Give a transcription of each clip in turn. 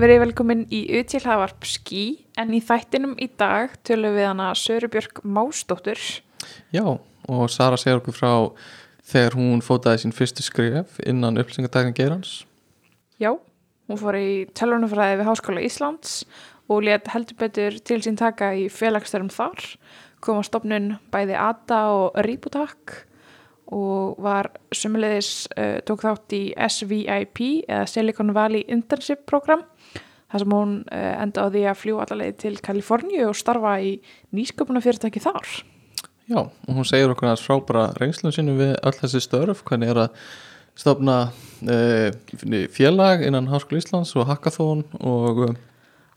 Verið velkomin í UTL Havarp Ski en í þættinum í dag tölum við hana Sörubjörg Másdóttur. Já, og Sara segir okkur frá þegar hún fótaði sín fyrstu skrif innan upplýsingatækning geirans. Já, hún fór í tölvunafræði við Háskóla Íslands og let heldur betur til sín taka í félagstörum þar, kom á stopnun bæði ATA og Ributak og var sumulegis uh, tók þátt í SVIP eða Silicon Valley Internship program þar sem hún uh, enda á því að fljú allavegi til Kaliforníu og starfa í nýsköpunafyrirtæki þar. Já, og hún segir okkur að frábara reynslun sinu við öll þessi störf, hvernig er að stofna uh, félag innan Háskóla Íslands og hackathon og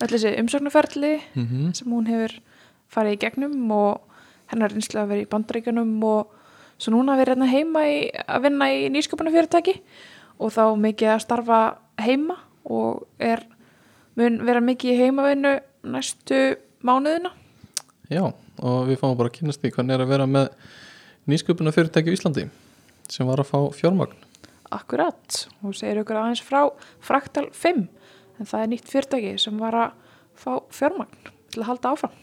Öll þessi umsögnuferli mm -hmm. sem hún hefur farið í gegnum og hennar reynslu að vera í bandaríkjunum og svo núna verið hérna heima í, að vinna í nýsköpunafyrirtæki og þá mikið að starfa heima og er, mun vera mikið í heimavinnu næstu mánuðina. Já, og við fáum bara að kynast því hvernig er að vera með nýsköpuna fyrirtæki í Íslandi sem var að fá fjármagn. Akkurat, og segir ykkur aðeins frá Fraktal 5 en það er nýtt fyrirtæki sem var að fá fjármagn til að halda áfram.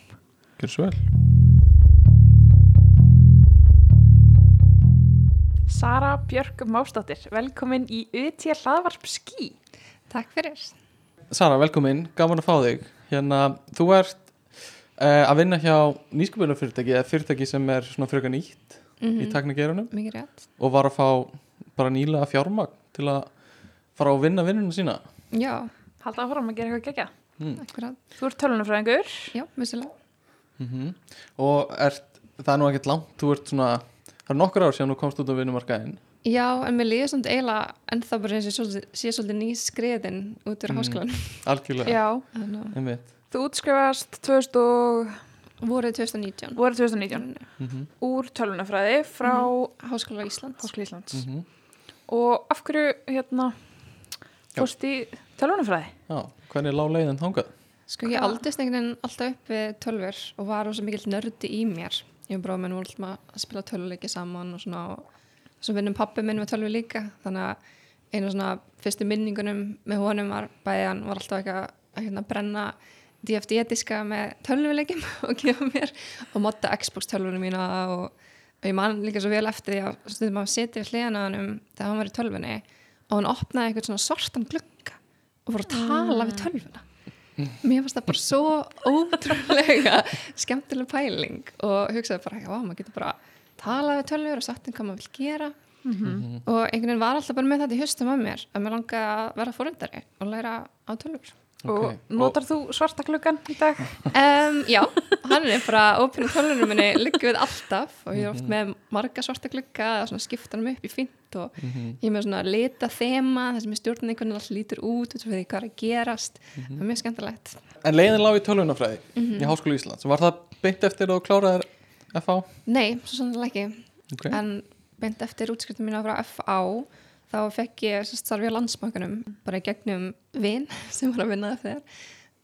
Gjör svo vel. Sara Björk Másdóttir, velkomin í UT hlaðvarp skí. Takk fyrir. Sara, velkomin, gaman að fá þig. Hérna, þú ert uh, að vinna hjá nýsköpuna fyrirtæki eða fyrirtæki sem er svona fröka nýtt Mm í taknigerunum Mikið rétt. og var að fá bara nýlega fjármagn til að fara að vinna vinnuna sína. Já, Halda áfram að gera eitthvað gegja. Mm. Þú ert tölunafræðingur. Já, vissulega. Mm Og ert, það er nú ekkert langt, þú ert svona, það er nokkur ár síðan þú komst út á vinnumarkaðin. Já, en mér líður svona eiginlega bara eins og svolítið- sé svolítið ný skriðin út úr Mm. háskólan. Algjörlega. Já. Þú útskrifast 2000 og, voruð 2019. voru 2019 Mm úr tölunafræði frá Háskóla Íslands. Háskóla Íslands. -hmm. Og af hverju, hérna, fórst í tölunafræði? Já, hvernig lág leiðin þangað? Sko ég aldist einhvern veginn alltaf upp við tölfur og var rosa mikill nördi í mér. Ég bróðum minn voru alltaf að spila tölvuleiki saman og svona og svo vinnum pappi minn með tölvu líka þannig að einu svona fyrstu minningunum með honum var bæði hann var alltaf eitthvað að hérna brenna DFD-diska með tölvuleikim og gefa mér og modda Xbox tölvunum mína og, og ég man líka svo vel eftir því að stundum að setja við hliðana á hann þegar hann var í tölvunni og hann opnaði eitthvað svona sortan glugga og fór að tala við tölvuna. Mér fannst það bara svo ótrúlega skemmtileg pæling og hugsaði bara, já, maður getur bara talað við tölvur og sagt um hvað maður vil gera Mhm. og einhvern veginn var alltaf bara með þetta í höstum að mér að mér langaði að vera fórundari og læra á tölvur Og notar þú svarta klukkan í dag? um, Já, hann er bara ópinn í tölvunum minni liggur við alltaf og ég er oft með marga svarta glugga og svona skipta hann upp í fint og Mhm. ég er með svona lita þema þar sem ég stjórna einhvern veginn allt lítur út út frá því hvað er að gerast það er mjög skemmtilegt En leiðin lág í tölvunafræði Mhm. í Háskóla Íslands. Var það beint eftir að þú kláraðir FH? Nei, svo sannlega ekki Okay. en beint eftir útskriftum mína frá FA þá fekk ég sérst starfi á landsbankanum bara gegnum vin sem var að vinna eftir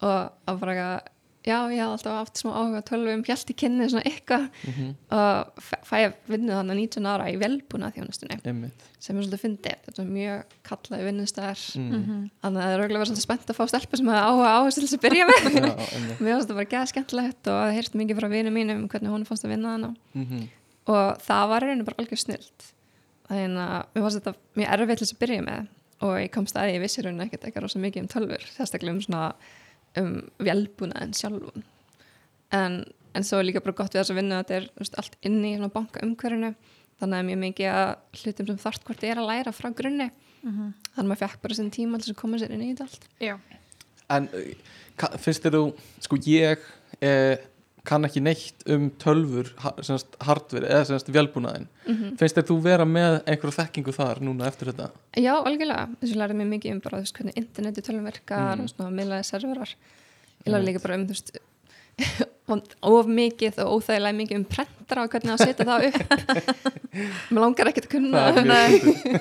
og að bara já, ég hafði alltaf haft smá áhuga tölvum, hjælt í kynni svona eitthvað. Mhm. og f- fæ ég vinnu þannig 19 ára í velbúna þjónustunni sem er svolítið fyndið, þetta er mjög kallaði vinnustæðar Mm. þannig að það er auðvitað verið svolítið spennt að fá stelpu sem hefði áhuga á þessu til þess að byrja með. Mér fannst þetta bara geða skemmtilegt og það heyrst mikið frá vinum mínum um hvernig hún fannst að vinna hana Mhm. og það var reynu bara algjör snilt þannig að mér um velbúnaðin sjálfun en, en svo er líka bara gott við þess að vinna að þetta er veist, allt inni í svona banka umhverfinu þannig að mjög mikið að hlutum sem þart hvort er að læra frá grunni. Þannig að maður fekk bara sinn tíma til að koma sér inn í þetta allt. Já. En ka- finnst þér þú, sko ég eh, kann ekki neitt um tölfur, ha- semast hardware eða velbúnaðin. mm Finnst þér þú vera með einhverju þekkingu þar núna eftir þetta? Já, algjörlega, þessu lærið mér mikið um bara veist, hvernig interneti tölum verkar Mm. og svona miðlaði serverar ég lærið líka bara um þú veist of mikið og óþægilega mikið um prentara og hvernig að setja það upp. Mér langar ekkert að kunna Það er.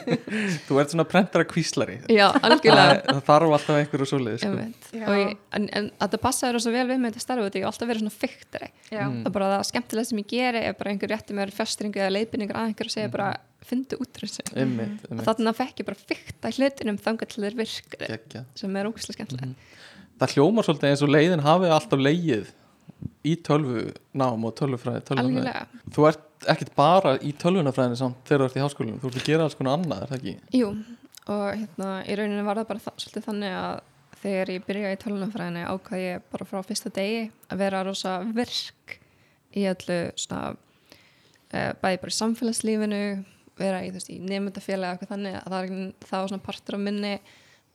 Þú ert svona prentara kvíslari já, það, algjörlega það þarf alltaf einhverju svoleið sko. Ég, en, en að það passaði rosa vel við mig þetta starfið, ég hef alltaf verið svona fyrktari Já, Mm. það er bara það skemmtilega sem ég geri er bara einhver rétti með festringu eða leiðbynningar að einhver og segja bara, fyndu út úr þessu. Einmitt, og þannig að fekk ég bara fyrkta hlutinum þangar til þeir virkuði Geggjað. sem er ógæslega skemmtilega það hljómar svolítið eins og leiðin hafi alltaf leið í tölvu nám og tölvufræði, tölvufræði. þú ert ekkert bara í tölvunafræðinu samt þegar þú ert í háskólinum, þú ert að gera alls konar annað er það ekki? jú og hérna, í rauninni var það bara það, svolítið þannig að þegar ég byrjaði í tölunafræðinni ákvað ég bara frá fyrsta degi að vera rosa virk í öllu svona uh, bæði bara í samfélagslífinu vera í, í nefndafélagi eitthvað þannig að það, er, var svona partur af minni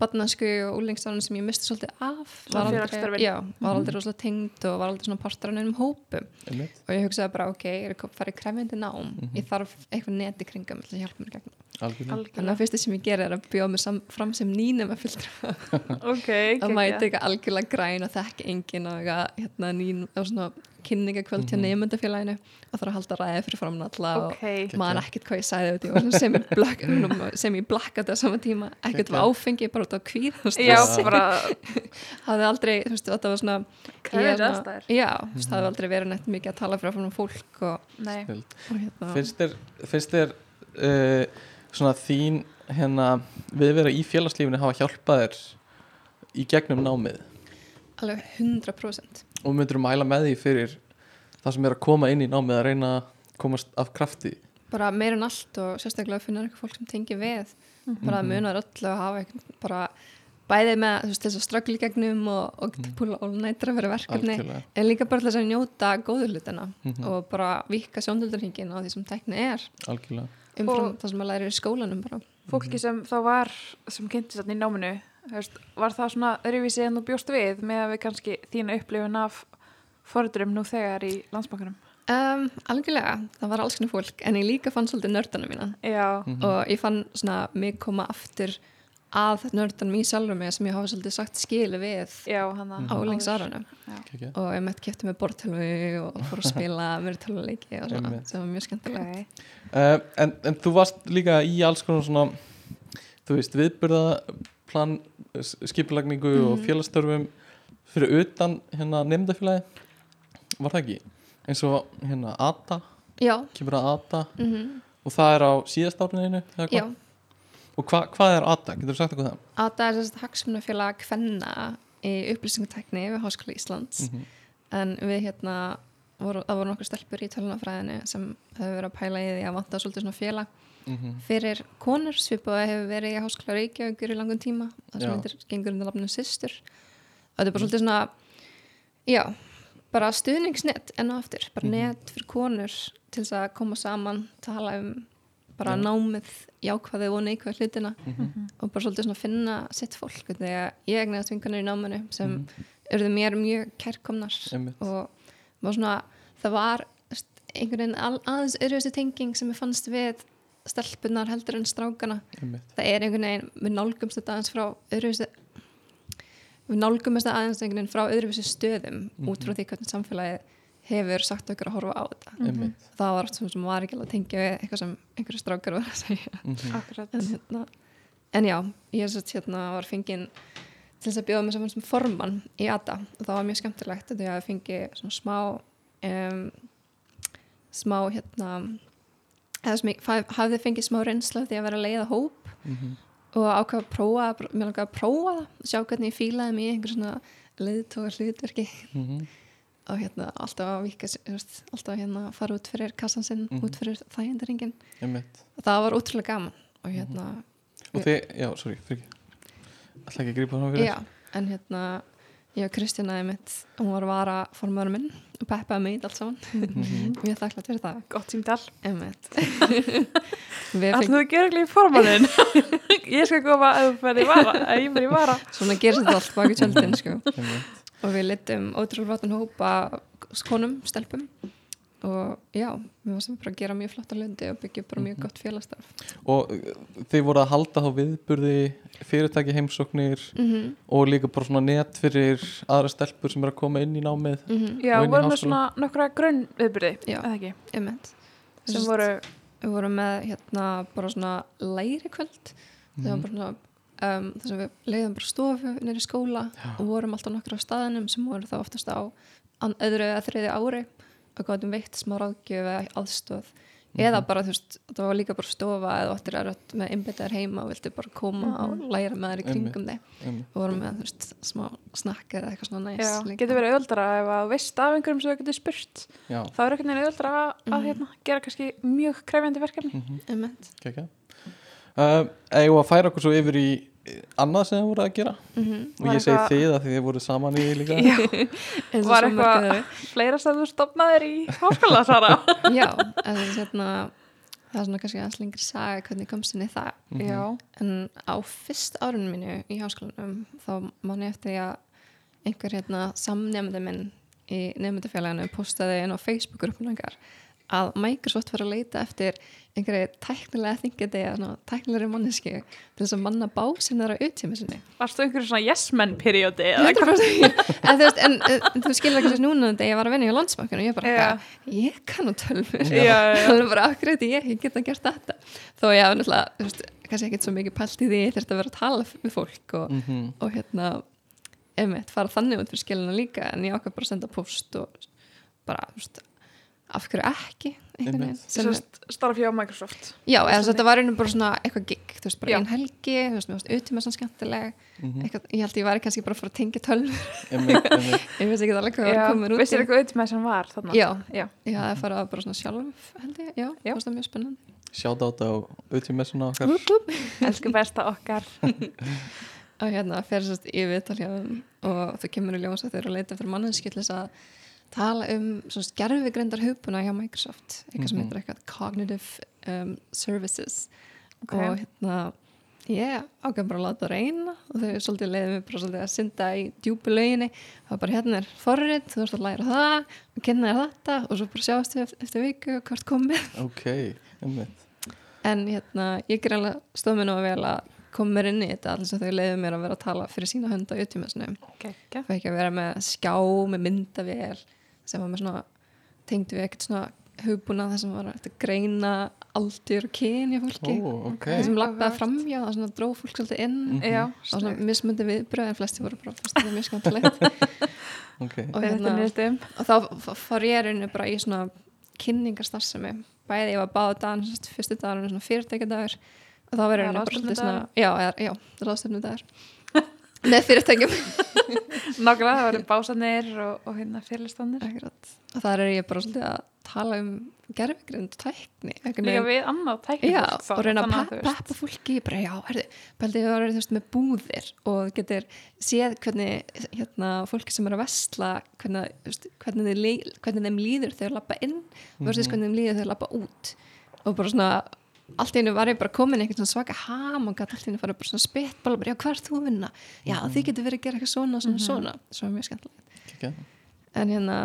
barnasku og úlingstafnum sem ég misti svolítið af var aldrei, já, var aldrei rosalega tengd og var aldrei svona partur af nefnum hópum. Og ég hugsaði bara ok, ég er að fara í krefjandi nám? Ég þarf eitthvað neti kringum til að hjálpa mér gegn Algjörlega. Þannig að fyrsta sem ég gera er að bjóða mig sam, fram sem nýnum að fylgja Ok, að mæti geggjað. eitthvað algjörlega græn og þekki engin og eitthvað hérna, nýn og svona kynningakvöld hjá Mhm. nefndafélaginu og þarf að halda ræði fyrir framann alla Ok, og maður ekkert hvað ég sagði út sem ég blakka sem ég blakkaði á sama tíma. Ekkert var áfengi bara út á kvíð hafði aldrei, þú veist, þetta var svona ég já, það hafði aldrei verið neitt mikið að tala fyrir fólk og, og hérna finnst þér, finnst þér uh, svona þín hérna, viðvera í félagslífinu hafa hjálpað þér í gegnum námið? Alveg 100% og myndur mæla með því fyrir það sem er að koma inn í námið að reyna að komast af krafti? Bara meira en allt og sérstaklega að finna eitthvað fólk sem tengi við. Bara að munar öllu að hafa eitthvað bara bæði með þú veist, þess að ströggli gegnum og, og mm. púla og nætra fyrir verkefni algjörlega. en líka bara þess að njóta góðu hlutina Mhm. og bara vika sjóndöldurhingin á því sem tekni er. Algjörlega umfram það sem maður lærir í skólanum bara. Fólki sem þá var sem kynnti þarna í náminu veist, var það svona öðruvísi en þú bjóst við með að við kannski þína upplifun af forðurum nú þegar í landsbankanum? Um, algjörlega, það var alls konar fólk en ég líka fann svolítið nördana mína. Já, Mhm. og ég fann svona mig koma aftur að nördanum í sjálfur mig sem ég hafa svolítið sagt skili við já, Mhm. á lengsárunum Geggjað. og ég mætti kæfti með bortölvu og fór að spila mér töluleiki og svona, sem var mjög skemmtilega Ok, Uh, en, en þú varst líka í alls konar svona þú veist, viðbyrðaplan skipulagningu og Mhm. félagstörfum fyrir utan hérna nefndafélagi var það ekki? eins og hérna ATA já, kemur að ATA mm og það er á síðast árinu já og hva, hvað er ATA? Getur þú sagt eitthvað það? ATA er þess að hagsmunafélag kvenna í upplýsingatekni við Háskóla Íslands Mm en við hérna voru, það voru nokkur stelpur í tölunafræðinu sem hefur verið að pæla í því að vanta svolítið svona félag -hmm. fyrir konur svipaði hefur verið í Háskóla Reykjavíkur í langan tíma það sem heitir gengur undir lafnum og þetta er bara svolítið svona já, bara stuðningsnet enn og aftur, bara Mhm. net fyrir konur til þess að koma saman tala um bara Já. námið jákvæði og neikvæði hlutina Mhm. og bara svolítið svona finna sitt fólk þegar ég egnaðist vinkanir í náminu sem Mhm. urðu mér mjög kærkomnar og var svona, það var einhvern veginn al- aðeins öðruvísi tenging sem ég fannst við stelpunar heldur en strákana það er einhvern veginn, við nálgumst þetta aðeins frá öðruvísi við nálgumst þetta aðeins einhvern veginn frá öðruvísi stöðum út frá því hvernig samfélagið hefur sagt okkur að horfa á þetta Einmitt. það var oft sem sem var ekki alveg að tengja við eitthvað sem einhverju strákar var að segja Mhm. akkurat en, hérna, en já, ég er satt hérna var fenginn til þess að bjóða mig saman sem formann í ATA og það var mjög skemmtilegt því að ég fengi svona smá um, smá hérna hafði fengið smá reynsla af því að vera að leiða hóp Mhm. og ákveða að prófa, mér langaði að prófa það sjá hvernig ég fílaði mig í einhver svona leiðtóka hlutverki Mhm. Og hérna alltaf að vika alltaf að hérna fara út fyrir kassan sinn, Mhm. út fyrir þægindaringin það var ótrúlega gaman og hérna, og þið, já, sorry, fyrir ætla ekki að grípa það fyrir já, en hérna ég og Kristjana mitt, hún var að vara formöður minn og peppaði mig í allt saman. Mhm. og ég þakklátt fyrir það. Gott Ætlaðu fengum, þú að gera ekki í formannin? ég skal koma að þú vara að ég fer í vara. Svona gerist þetta allt baki tjöldin sko. Og við litum ótrúlega flottan hópa konum, stelpum og já, við varum bara að gera mjög flotta lundi og byggja bara Mhm. mjög gott félagsstarf og uh, þið voru að halda þá viðburði fyrirtæki heimsóknir mm -hmm. og líka bara svona net fyrir aðra stelpur sem er að koma inn í námið Já, inn í vorum við háskóla. svona nokkra grunn viðbyrði, Já. eða ekki, Emmett sem voru, við vorum með hérna bara svona læri kvöld Mhm. það var bara svona um, þess að við leiðum bara stofu nýri skóla og vorum alltaf nokkra á staðinum sem voru þá oftast á öðru eða þriði ári og gátum veitt smá ráðgjöf eða aðstóð eða bara þú veist, það var líka bara stofa eða óttir að rött með einbyttaðar heima og viltu bara koma og læra með þær í kringum þig. og vorum með þú veist, smá snakk eða eitthvað svona næs já, líka. getur verið auðvöldara ef að veist af einhverjum sem þú getur spurt, Já, þá er einhvern veginn auðvöldara að, að hérna, gera kannski mjög krefjandi verkefni. Emmett kekja uh, Eða að færa okkur svo yfir í annað sem þið voru að gera. Mm og Var ég segi eitthvað- þið að þið voru saman í því líka. Og var eitthvað fleira sem þú stopnaðir í háskóla, Sara? Já, en það er hérna það er svona kannski aðeins lengri saga hvernig komst í það. Mhm. Já, en á fyrst árunum mínu í háskólanum þá man ég eftir að einhver hérna samnefndi minn í nefndafélaginu postaði inn á Facebook-gruppun okkar að Microsoft var að leita eftir einhverju tæknilega þingandi eða tæknilegri manneski til þess að manna básinn þeirra auðtíma sinni varstu einhverju svona yes men periodi eða en, þú en, en þú skilur ekki þessi núna þegar ég var að vinna í landsbankinu og ég bara, yeah. ég kann á tölfur já, já. alveg bara akkurat ég, ég geta gert þetta þó ég hafa náttúrulega, þú kannski ekkert svo mikið pælt í því, ég þurfti að vera að tala við fólk og, Mhm. og hérna einmitt, fara þannig út fyrir skilina líka en ég ákvað bara að senda post og bara, þú veist, af hverju ekki veginn starf hjá Microsoft. já, eða þetta var einhvern bara svona eitthvað gig, þú veist, bara Já. ein helgi þú veist, mér varst auðvitað svona skemmtileg Mhm. eitthvað, ég held ég væri kannski bara að fara að tengja einmitt. ég veist ekki alveg hvað var Já, komin út í. vissir eitthvað auðvitað sem var þarna? Já. Já. Já, það er fara bara svona sjálf held ég, já, Já. það var mjög spennandi Sjátt á auðvitað messuna okkar Elsku besta okkar. og hérna fer sérst í viðtal hjá þeim og þau kemur í ljós að þau eru að leita fyrir þess að tala um svona skerfigreindar hupuna hjá Microsoft eitthvað sem Mhm. heitir eitthvað Cognitive um, Services Ok. og hérna ég ákveð bara að láta það reyna og þau svolítið leiðum við bara svolítið að synda í djúpu lauginni það var bara hérna er forrið, þú ert að læra það og kynna þér þetta og svo bara sjáast við eftir viku hvort komið Ok, einmitt en hérna, ég greinlega stóð mér nú að vel að koma mér inn í þetta alls að þau leiðu mér að vera að tala fyrir sína hönda á YouTube-messunum Gekka. það ekki að vera með skjá með myndavél sem var með svona tengdu við ekkert svona hugbúna þar sem var að greina aldur og kynja fólki. Ó, ok. Það sem lappaði áhugavert. framjá það svona dróð fólk svolítið inn. Mhm. Já, og svona mismundi viðbröð en flesti voru bara fyrst það mjög skemmtilegt. Ok, og, hérna, og þá fór ég rauninu bara í svona kynningarstarfsemi. Bæði ég var báða dagann fyrstu dagar svona fyrirtækjadagur. Og þá verður rauninu bara svolítið svona já, já, ráðstefnudagur með fyrirtækjum. Nákvæmlega, það voru básanir og, og hérna fyrirlistanir. Akkurat. og þar er ég bara svolítið að tala um gerfigrind og tækni Líka við annað tækni Já, fólk og reyna að peppa, fólki bara, já, herðu, pældi ég að vera þú veist með búðir og getur séð hvernig hérna, fólki sem er að vesla hvernig, veist, hvernig, þeir, lí- hvernig þeim líður þegar þeir lappa inn versus hvernig þeim líður þegar þeir lappa út. Og bara svona, allt í einu var ég bara komin svona svaka ham og gæti allt í einu fara bara svona spett, bara, já, hvað er þú að vinna? Já, þið getur verið að gera eitthvað svona, svona, svona. Svo mjög skemmtilegt. Ekki en hérna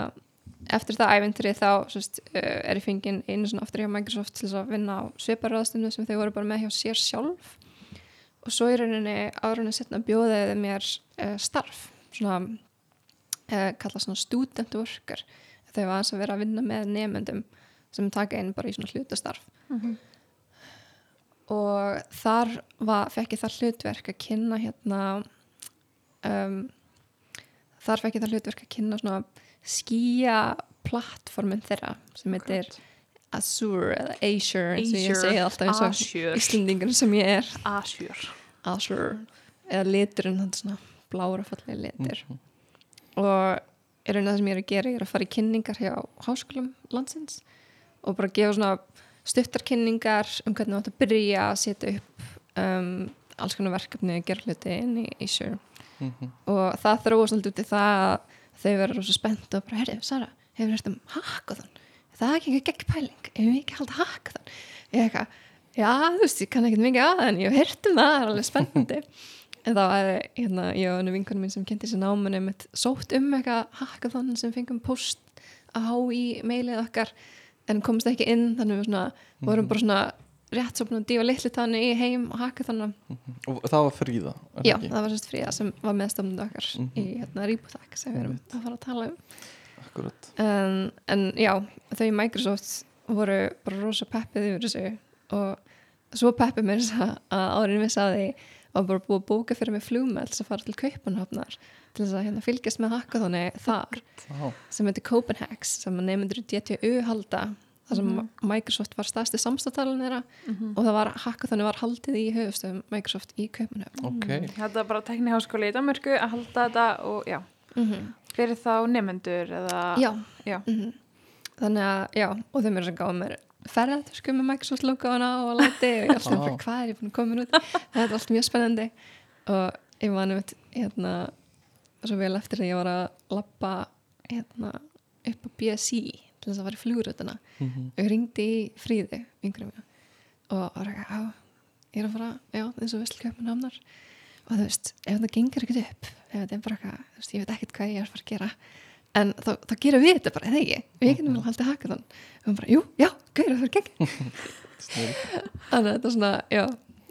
eftir það ævintri þá sérst, uh, er ég fenginn einu svona aftur hjá Microsoft til þess að vinna á sviparraðstundu sem þau voru bara með hjá sér sjálf. Og svo í rauninni árunni setna bjóðiði mér uh, starf. Svona uh, kalla svona student worker þau var aðeins að vera að vinna með nefnendum sem taka inn bara í svona hlutastarf. Mhm. Og þar var, fekk ég þar hlutverk að kynna hérna um, þar fekk ég það hlutverk að kynna svona skýja plattformin þeirra sem heitir Azure eða Azure eins og ég Azure, segi alltaf eins og Azure. Íslendingur sem ég er Asjur. Azure eða liturinn hann svona blára fallið litur og er einu það sem ég er að gera ég er að fara í kynningar hjá háskólum landsins og bara gefa svona stuttar kynningar um hvernig þú átt að byrja að setja upp um, alls konar verkefni og gera hluti inn í Azure Mhm. og það þróa svolítið út í það að þau verður rosa spennt og bara, herri, Sara, hefur hægt um hackathon? Það er ekki ekki gegn pæling hefur við ekki haldið hackathon? Ég er eitthvað, já, þú veist, ég kann ekkert mikið að en ég hef heyrt um það, það er alveg spennandi. En þá er hérna, ég og vinkunum mín sem kynnti sér námanum sótt um eitthvað hackathon sem fengum post há í meilið okkar en komst ekki inn þannig við svona, vorum bara svona rétt svo búin að dífa litli tannu í heim og haka þannig og það var fríða Já, ekki? það var sérst fríða sem var meðstofnandi okkar Mhm. í hérna Reboot sem við erum að fara að tala um. En, en já, þau í Microsoft voru bara rosa peppið yfir þessu og svo peppið mér að að árin vissi var bara búið að bóka fyrir mig til að fara til Kaupanhafnar til þess að hérna, fylgjast með hackathoni þar Já. sem heitir Copenhags sem nefndur í DTU halda þar sem Microsoft var stærsti samstáttalinn þeirra og það var hackathoni var haldið í höfustöðum Microsoft í Kaupanhafn ok, Þetta var bara tekniháskóli í Danmörku að halda þetta og já, mm fyrir þá nefendur eða Já, Já. mhm. þannig að, já, og þeim er sem gáða mér ferðartösku með Microsoft logoðana og læti og ég alltaf bara hvað er ég búin að koma út? Þetta er allt mjög spennandi. Og ég man um hérna svo vel eftir að ég var að lappa hérna upp á BSI til þess að fara í flugurötuna Mhm. og ég ringdi í fríði yngri mér og var ekki, já, ég er að fara já, eins og vissl köpun hamnar. Og þú veist, ef það gengur ekkert upp ef þetta er bara eitthvað, ég veit ekkert hvað ég er að fara að gera en þá, þá gerum við þetta bara, eða ekki? Við getum vel haldið haka þann og hún bara, jú, já, gauður það fyrir gegn þannig að þetta er svona, já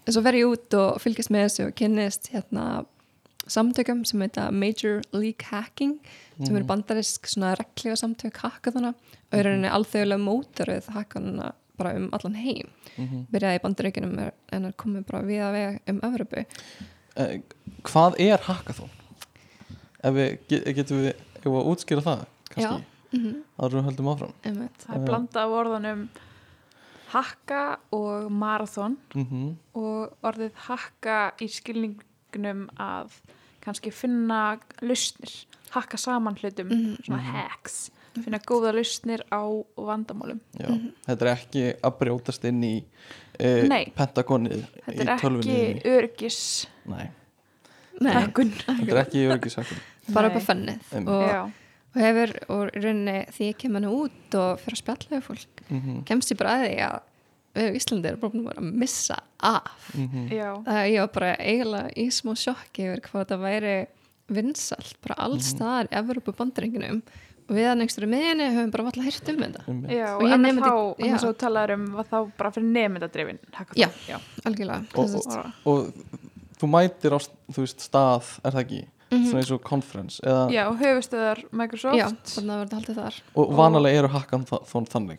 en svo fer ég út og fylgjast með þessu og kynnist hérna samtökum sem heita Major League Hacking sem eru bandarisk svona reglífa samtök hackathona og eru henni alþjóðlega mótaröð hackathona bara um allan heim. Mhm. byrjaði í bandaríkinum en er komið bara við að vega um Evropu Eh, hvað er hackathon? ef við, get, getum við við að útskýra það, kannski mm -hmm. en við höldum áfram einmitt. það er Já. blanda af orðunum hakka og marathon mm og orðið hakka í skilningnum að kannski finna lausnir, hakka saman hlutum, Mhm. svona hacks, finna góða lausnir á vandamálum. Já, Mhm. þetta er ekki að brjótast inn í e, Nei. pentagonið Þetta er ekki öryggis Nei, Nei, þetta er ekki örgisakun bara upp á fennið Einmitt. og, og hefur og í rauninni því ég kem hann út og fyrir að spjalla við fólk mm kemst ég bara að því að við á Íslandi erum bara búin að missa af. -hmm. já, það er ég var bara eiginlega í smá sjokki yfir hvað þetta væri vinsalt bara alls staðar í Evropu bandarenginum og við að nengstur í miðinni höfum bara alltaf heyrt um þetta. Já, Og og eins og þú talaður um, var þá bara fyrir nefndadrifin. Já. já. algjörlega. Og- Bara- og þú mætir á þú veist, stað, er það ekki svona eins og conference eða, Já, höfustöðar Microsoft. já, þannig að verða haldið þar. Og vanalega eru hackathon þannig.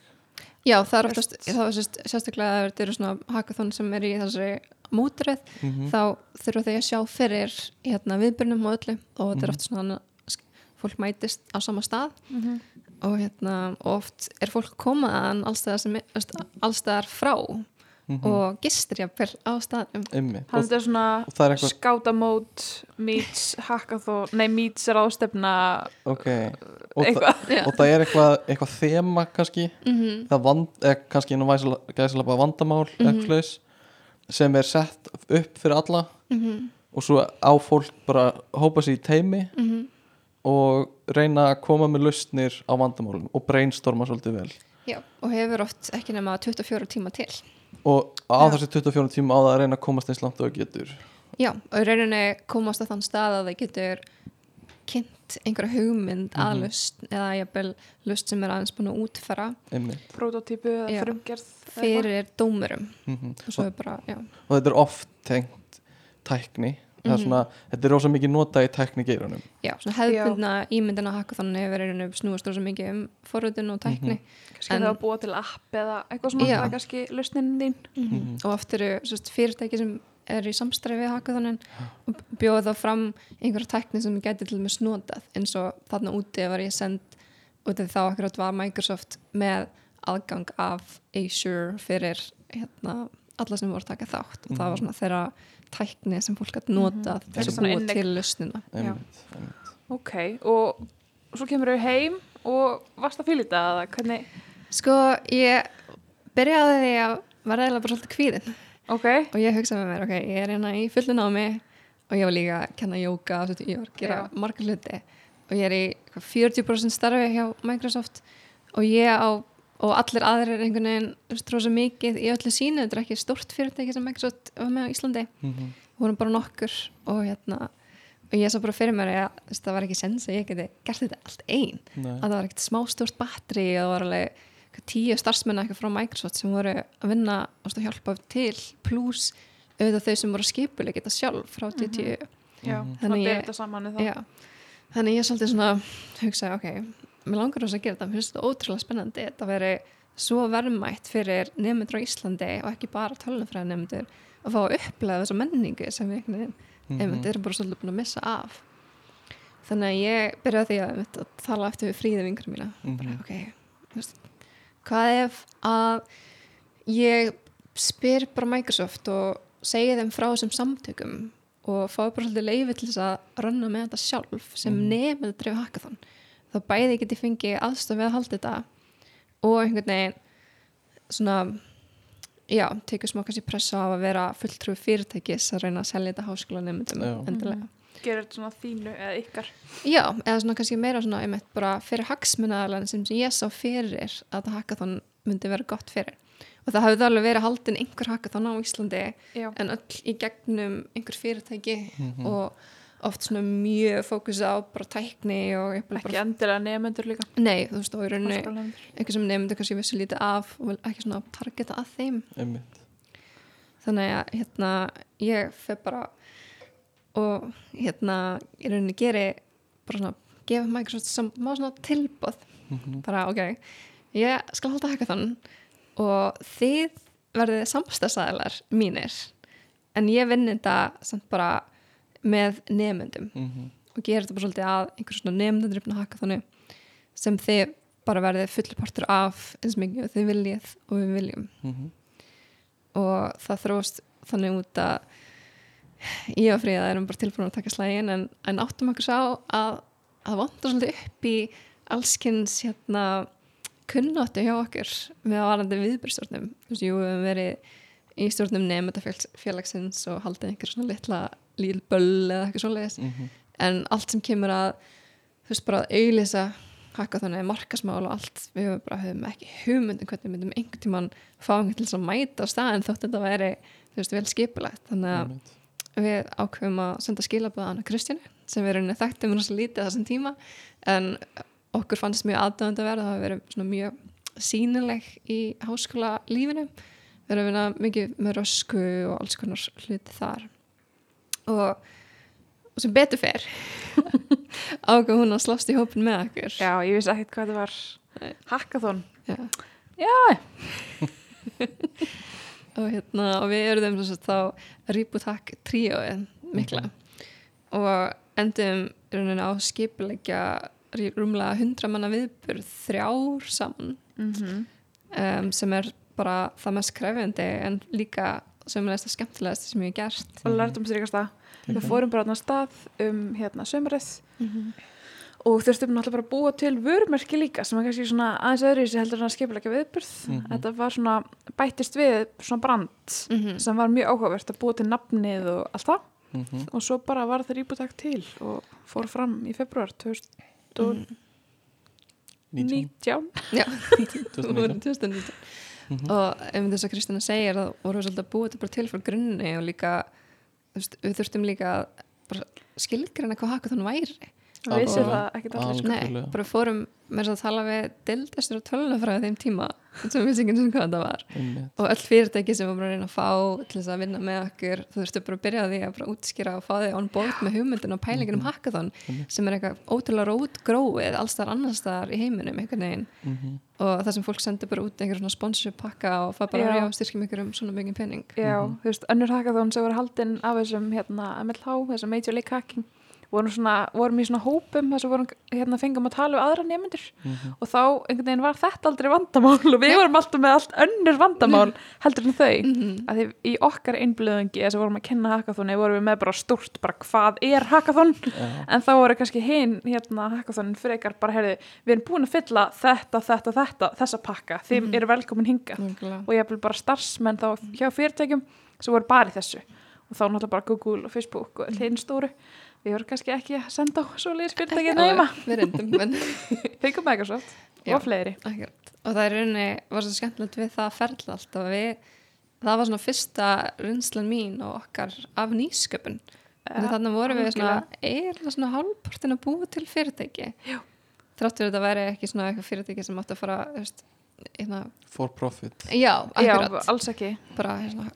Já, það er oftast, það er sérst, sérstaklega ef þetta eru svona hackathon sem er í þessari mótrið, mm þá þurfa þau að sjá fyrir hérna, viðbyrnum og öllu. Og þetta er oft svona fólk mætist á sama stað. Mhm. og hérna og oft er fólk komaðan allstæðar, sem, allstæðar frá og gistir jafnvel á staðnum Einmi. Þannig að þetta er svona og það er eitthvað skátamót meets hackathon, nei meets ráðstefna ok og, það, eitthvað. Já. og það er eitthvað, eitthvað þema kannski mm -hmm. eða, vand, eða kannski inn á gæðslega vandamál mm Mhm. -hmm. sem er sett upp fyrir alla Mm og svo á fólk bara hópa sér í teimi -hmm. og reyna að koma með lausnir á vandamálum og brainstorma svolítið vel Já, og hefur oft ekki nema 24 tíma til og á Já. þessi 24 tíma á það að reyna að komast eins langt og það getur. Já, og í rauninni komast að þann stað að það getur kynnt einhverja hugmynd Mhm. að lust eða jafnvel lust sem er aðeins búin að útfæra. Prototípu eða frumgerð fyrir dómurum. Mm og svo er bara, já, og þetta er oft tengt tækni það er Mhm. svona, þetta er rosa mikið notað í tækni geirunum. Já svona hefðbundna ímyndina hakka þannig hefur í rauninni snúast rosa mikið um forröðun og tækni. Kannski En- það að búa til app eða eitthvað Já. það er kannski lausnin þín. -hmm. og oft eru sérst, fyrirtæki sem er í samstræði við hackathon og bjóða þá fram einhverja tækni sem gæti til með snotað eins og þarna úti var ég send út af þá akkurat var Microsoft með aðgang af Azure fyrir hérna, alla sem voru að taka þátt. Og það var svona þeirra tækni sem fólk gæti notað til Eitthvað þess svona að búa til lausnina. Ok, og svo kemur þau heim og varst að fylgja þetta eða hvernig, sko ég byrjaði því að var reyðilega bara svolítið kvíðin ok. Og ég hugsaði með mér, ok, ég er hérna í fullu námi og ég var líka að kenna jóka og ég var að gera Já. marga hluti. Og ég er í eitthvað 40% starfi hjá Microsoft. Og ég á og allir aðrir einhvern veginn veist, rosa mikið í öllu sínu, þetta er ekki stórt fyrirtæki sem Microsoft var með á Íslandi Mhm. vorum bara nokkur og hérna og ég sá bara fyrir mér að það var ekki sens að ég geti gert þetta allt einn Nei. að það var ekkert smá stort batteri og það var alveg tíu starfsmenn eitthvað frá Microsoft sem voru að vinna og hjálpa til pluss auðvitað þau sem voru skipuleg geta sjálf frá TTU Já, Mhm. þannig Þannig að ég- bera þetta saman í það. Já, þannig ég svolítið svona hugsaði, ok, mér langar þess að gera þetta mér finnst þetta ótrúlega spennandi þetta veri svo verðmætt fyrir nefndur á Íslandi og ekki bara tölunfræði nefndur að fá að upplega þessa menningu sem við Mhm. einmitt erum bara svolítið búin að missa af þannig að ég byrjaði því að, að tala eftir við fríði vingur mína bara, Mhm. ok, þú veist, hvað ef að ég spyr bara Microsoft og segi þeim frá þessum samtökum og fái bara svolítið leiði til þess að ranna með þetta sjálf sem mm. nefnir dreif hackathon þá bæði geti fengið aðstof við að halda þetta og einhvern veginn svona já, tekur smá kannski pressa á að vera fulltrú fyrirtækis að reyna að selja þetta háskóla nefndum Já. endilega Gerir þetta svona þínu eða ykkar. Já, eða svona kannski meira svona einmitt bara fyrir hagsmunaðalan sem ég sá fyrir að þetta hackathon myndi vera gott fyrir og það hafði alveg verið haldin einhver hackathon á Íslandi Já. en öll í gegnum einhver fyrirtæki Mhm. og oft svona mjög fókus á bara tækni og Ekki endilega nefnendur líka. nei, þú veist, og í rauninni eitthvað sem nefndu kannski vissu lítið af og ekki svona targeta að þeim Einmitt. þannig að hérna ég fer bara og hérna í rauninni geri bara svona gefa Microsoft sem má svona tilbúð Mhm. bara ok, ég skal halda hackathon og þið verðið samstæðsæðilar mínir en ég vinn þetta samt bara með nefnendum Mhm. og gera þetta bara svolítið að einhver svona nefndendrifna hackathonu sem þið bara verðið fullpartur af eins mikið og þið viljið og við viljum Mhm. og það þróst þannig út að ég og Fríða erum bara tilbúin að taka slægin en, en áttum okkur sá að það vantar svolítið upp í allskins hérna kunnáttu hjá okkur með varandi viðbyrstjórnum þú veist, jú, við höfum verið í stjórnum nefndafélagsins og haldið einhver svona litla lílböll eða eitthvað svoleiðis Mhm. en allt sem kemur að þú veist bara að auðlýsa hakka þannig markasmál og allt við bara höfum ekki hugmyndum hvernig myndum einhvern tímann fá einhvern til þess að mæta á staðin þótt þetta væri þú veist vel skipulegt þannig að Einmitt. við ákveðum að senda skilaböðan að Kristjánu sem við erum þekktum rosa lítið á þessum tíma en okkur fannst mjög aðdöðandi að vera það verið svona mjög sínileg í háskóla lífinu við erum að vinna mikið með rösku og alls konar hluti þar og, og sem betur fer ákveð hún að slást í hópin með okkur Já, ég vissi ekkert hvað þetta var. Hackathon. Já. Já. og hérna og við erum þess að þá Reboot tríóið mikla og endum á skipulegja rúmlega hundra manna viðburð þrjár saman Mm um, sem er bara það mest krefjandi en líka er það skemmtilegast sem ég hef gert Og lærtum strykast það. Við fórum bara á stað um hérna sömurið og þurftum náttúrulega bara að búa til vörumerki líka sem er kannski svona aðeins öðru sem heldur en að skipulega viðburð. Mhm. Þetta var svona bættist við svona brand Mhm. sem var mjög áhugavert að búa til nafnið og allt það Mhm. og svo bara var það rýbútak til og fór fram í februar 2019 Mhm. 19. Já, 2019. 2019 Mhm. og ef þess að Kristina segir að voru við svolítið að búa þetta bara til frá grunni og líka þú veist, við þurftum líka skilgreina hvað haka þannig væri vissi Alveg. það ekkert allir sko. Nei, bara fórum með þess að tala við dildastur og tölunafræði þeim tíma sem við vissi ekki eins og hvað þetta var Einmitt. og öll fyrirtæki sem var bara að reyna að fá til þess að vinna með okkur þú þurftu bara að byrja því að bara útskýra og fá þig on board með hugmyndin og pælingin um hackathon Einmitt. sem er eitthvað ótrúlega rótgróið alls þar annars þar í heiminum veginn Mhm. og það sem fólk sendur bara út einhver svona sponsorship pakka og það bara Já. já, styrkjum ykkur um svona mikið pening Já, Mhm. þú veist, önnur hackathon sem voru haldin af þessum hérna MLH, þessum Major League Hacking vorum, svona, vorum í svona hópum þess að vorum hérna fengum að tala við aðra nefndir Mhm. og þá einhvern veginn var þetta aldrei vandamál og við vorum alltaf með allt önnur vandamál heldur en þau. Mhm. að því í okkar einblöðingi þess að vorum að kenna hackathoni vorum við með bara stúrt bara hvað er hackathon? Já. en þá voru kannski hinn hérna hackathonin frekar bara heyrði við erum búin að fylla þetta, þetta, þetta þessa pakka, þið Mhm. eru velkomin hinga og ég hef bara starfsmenn þá hjá fyrirtækjum sem voru bara í þessu. Og þá náttúrulega bara Google og Facebook og hinn stóru við vorum kannski ekki að senda á svo leiðis fyrirtæki næma, við reyndum en fengum Microsoft Já. og fleiri. Akkurat. og það er í rauninni var svo skemmtilegt við það ferla allt og við, það var svona fyrsta reynslan mín og okkar af nýsköpun. En þannig vorum við svona eiginlega svona hálfpartin að búa til fyrirtæki. Já. þrátt fyrir þetta væri ekki svona eitthvað fyrirtæki sem átti að fara þú veist, hérna, for profit. Já, Já, alls ekki. Bara, hérna,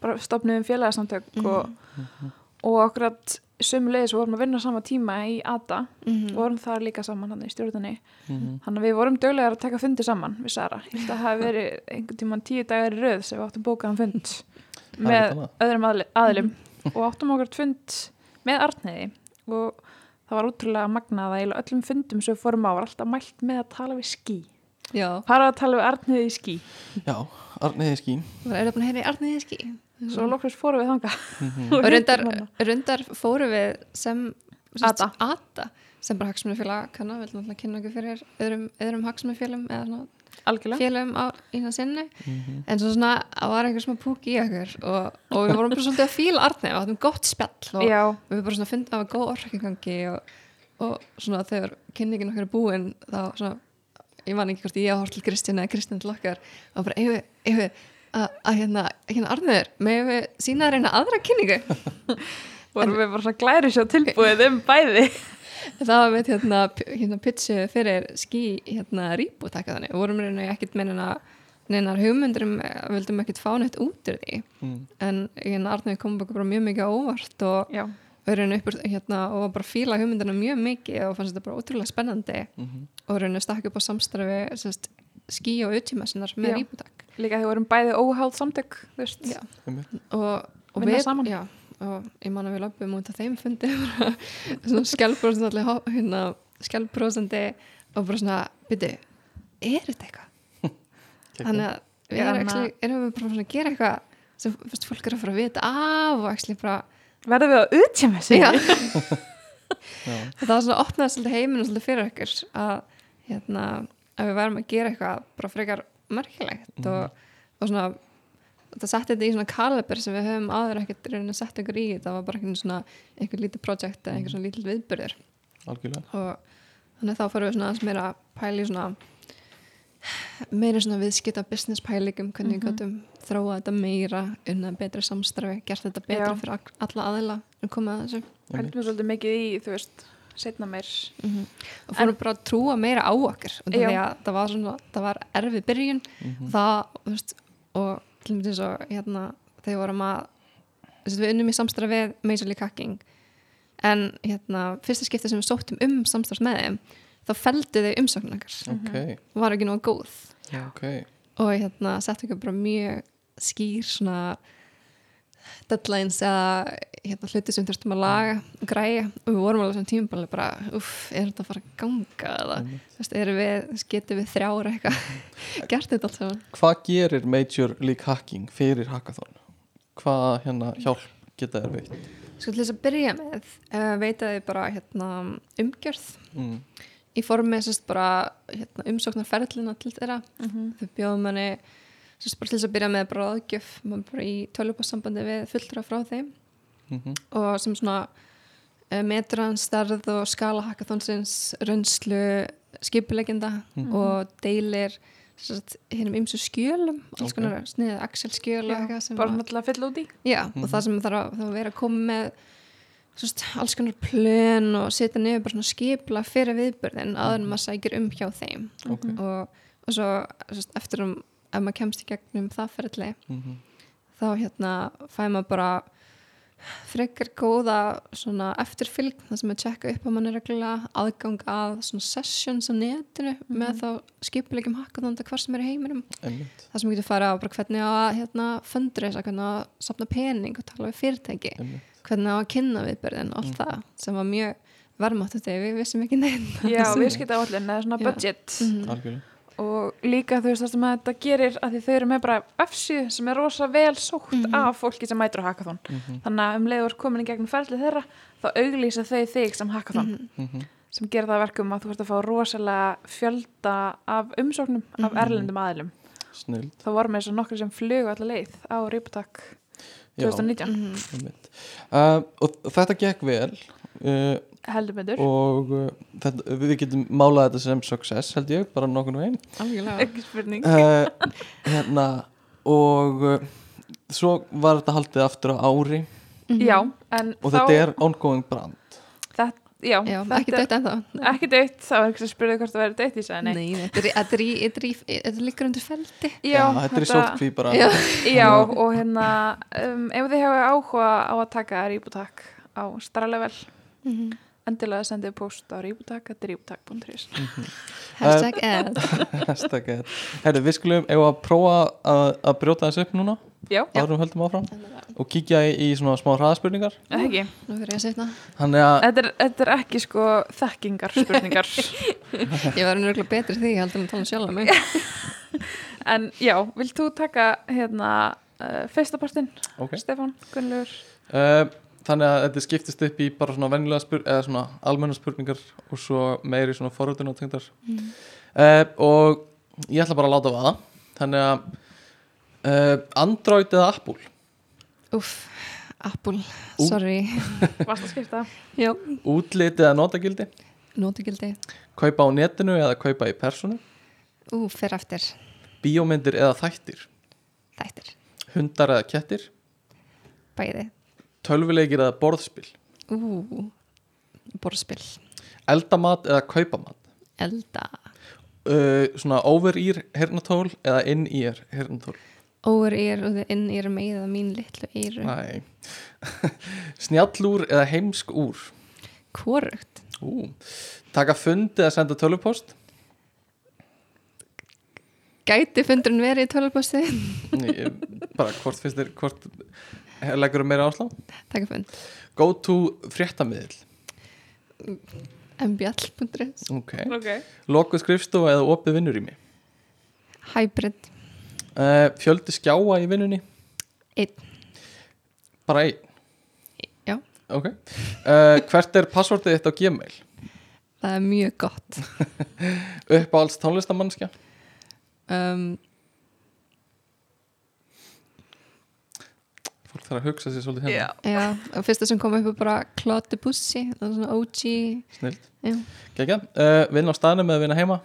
bara stopnum félagsamtök Mhm. og, og akkurat sömulegis vorum að vinna sama tíma í ADA. Mhm. vorum þar líka saman hann í stjórnunni Mhm. þannig að við vorum döglegar að taka fundi saman við Sara, ég held að það hafi verið einhvern tíman tíu dagar í röð sem við áttum bókaðan fund með öðrum aðlum og áttum okkur fund með Arneiði. Og það var útrúlega magnað að öllum fundum sem við fórum á var alltaf mælt með að tala við skí já, fara að tala við Arneiði í skí Já, Arniði skín það er búin að heyra í Arniði skí svo loksins fórum við þanga Mhm. og reyndar, reyndar fórum við sem Ada. Ada sem bara hagsmunafélag kannar, við ætlum alltaf að kynna okkur fyrir öðrum, öðrum hagsmunafélagum eða svona algjörlega. félagum á eina sinni. Mhm. en svo svona, það var einhver smá púk í okkur og, og við vorum bara svolítið að fíla Arni og áttum gott spjall og Já, við bara svona fundum að það var góð orðingangi og, og svona þegar kynningin okkar er búin þá svona, ég man ekki hvort ég hort til Kristján eða Kristján til okkar og bara, eigum við, að, að hérna, hérna Arniður, meðum við sína að reyna aðra kynningu? Vorum við bara svona glæri svo tilbúið um bæði? Það var með hérna, hérna pitchu fyrir skí hérna rýbútaka þannig, við vorum reyna ekkert með neina neinar hugmyndur um, við vildum ekkert fá neitt út úr því. Mhm. en hérna Arniður kom bara mjög mikið á óvart og Já, verið uppur hérna og var bara að fíla hugmyndina mjög mikið og fannst þetta bara ótrúlega spennandi Mhm. og verið stakk upp á samstarfi sérst, skí og utímassinnar með Já. rýbútak líka þegar við vorum bæði óháð samtök þú veist, Já. Einmitt. og, og við saman. já, og ég man að við löpum út af þeim fundi bara svona hop- hérna, skjálprósandi og bara svona, byrju, er þetta eitthvað? þannig að við erum, erum við bara svona að gera eitthvað sem fyrst, fólk er að fara að vita af og actually bara verðum við að utja með sig það var svona að opnaði svolítið heiminu svolítið fyrir okkur að, hérna, að við værum að gera eitthvað bara frekar merkilegt og, og svona það setti þetta í svona kaliber sem við höfum áður ekkert raunin að setja ykkur í. Það var bara einhvern svona einhver lítið projekt eða einhver svona lítið viðbyrður Algjörlega. Og þannig þá fórum við svona aðeins meira að pæla í svona meira svona viðskipta business pælingum hvernig við gætum þróa þetta meira unna betri samstarfi, gert þetta betra Já. fyrir all- alla aðila sem komið að þessu. Heldum við svolítið mikið í, þú veist setna meir. Og fórum bara að trúa meira á okkur og að það var svona það var erfið byrjun. Mhm. það, þú veist, og til og með eins og hérna, þegar við vorum að þú veist, við unnum í samstarfi við Major League Hacking. En hérna, fyrsta skipti sem við sóttum um samstarfs með þeim þá feldu þau umsóknum okkar. Ok, og var ekki nóg góð. Ok. Og hérna, settu okkur bara mjög skýr svona deadlines eða hérna, hluti sem þurftum að laga og græja. Og við vorum alveg svona tímabali bara uff, er þetta að fara að ganga eða þú veist, við, getum við þrjára eitthvað? Gert þetta allt saman. Hvað gerir Major League Hacking fyrir hackathon? Hvað hérna hjálp geta þér veitt? Sko til þess að byrja með uh, veitaði bara hérna, umgjörð. Mm. Í formi sérst bara hérna, umsóknarferðlina til þeirra. Þau bjóðum manni sérst bara til þess að byrja með bara aðgjöf bara í tölvupássambandi við fulltra frá þeim. Mhm. og sem svona metur hann stærð og skala hackathonsins rönslu skipulegjenda og deilir hinnum ymsu skjölum alls konar sniðið Excel skjöl og Já, eitthvað sem bara að- náttúrulega fyll út í. Já, og það sem þarf að, þarf að vera að koma með svist, alls konar plön og setja niður bara svona skipla fyrir viðbörðin áður en maður sækir um hjá þeim Ok. og, og svo svist, eftir um ef maður kemst í gegnum það ferðli Mhm. þá hérna fæ maður bara frekar góða svona eftirfylg það sem er tjekka upp á manni reglulega aðgang að svona sessions á netinu með þá skipulegjum hackathonda hvar sem er í heiminum Einmitt. það sem getur fara á bara hvernig að hérna, fundraisa, hvernig að sapna pening og tala við fyrirtæki, Einmitt. Hvernig á að kynna viðbörðin, allt það sem var mjög verðmáttu þegar við vissum ekki neina já, viðskipta áallin eða svona budget. Mhm. Algjörlega. Og líka þú veist það sem að þetta gerir að því þau eru með bara F7 sem er rosa vel sótt Mhm. af fólki sem mætur á hackathon. Þannig að um leiður komin í gegnum ferlið þeirra þá auglýsa þau þig sem hackathon. Mhm. sem gerir það að verkum að þú ert að fá rosalega fjölda af umsóknum af erlendum aðilum. Snill þá vorum við svo nokkur sem flugu allar leið á Riputak 2019 Mhm. Einmitt. Uh, og þetta gekk vel uh, heldur betur. og uh, þetta, við getum málað þetta sem success held ég, bara nokkurnu algjörlega. Ekki spurning. Uh, hérna og uh, svo var þetta haldið aftur á ári. Já, en og þá þetta er ongoing brand já, Já, ekki dött ennþá. ekki deitt, það var ekki sem spurði hvort það væri deitt í sagði nei, Nei, þetta er- er er liggur undir feldi. Já, þetta er í sótkví bara. Já. Já, og hérna um, ef þið hefur áhuga á að taka rýbutak á starralevel Mhm. endilega sendið post á rýbutak.rýbutak.is Hashtag ad. Hashtag er- Herru, við skulum ef að prófa að, að brjóta þessu upp núna Já, áður um höldum áfram og kíkja í, í svona smá hraðaspurningar. Ekki? Ég Þetta er, þetta er ekki sko þekkingar spurningar Ég var nörgulega betri því heldur en að tala um sjálf mig. En já, vilt þú taka hérna uh, fyrsta partinn, ok. Stefán Gunnlaugur? Uh, þannig að þetta skiptist upp í bara svona venjulega spur, eða svona almenna spurningar og svo meiri svona forröðun og tengdar uh, og ég ætla bara að láta vaða. Þannig að uh, Android eða Apple? Úff, Apple, Ú. sorry. Varst að skipta? Já, útlit eða notagildi? Nótugildi kaupa á netinu eða kaupa í personu Ú, fyrir eftir. Bíómyndir eða þættir? Þættir, hundar eða kettir? Bæði. Tölvuleikir eða borðspil? Ú, borðspil. Eldamat eða kaupamat? Elda. Uh, svona over-ear hernatól eða in-ear hernatól Óver er og þið inn er með mín litlu eyru. Snjallúr eða heimsk úr? Hvorugt. Ú. Taka fund eða senda tölvupost Gæti fundurinn verið í tölvuposti Ég- Bara hvort finnst þér hvort leggur meira áslá Takk fund. Go to fréttamiðl mbl.is Ok. Ok. Lokuð skrifstofa eða opið vinnurými? Hybrid uh, Fjöldi skjáa í vinnunni? Einn. Bara einn? Já. Ok. Uh, Hvert er passvortið þitt á Gmail? Það er mjög gott. Uppáhalds tónlistamannskja um, Fólk þarf að hugsa sér svolítið hérna. Já, Já, og fyrsta sem kom upp er bara Claude Debussy, það er svona OG Snilt. Já. Gekja uh, Vinna á staðnum eða vinna heima?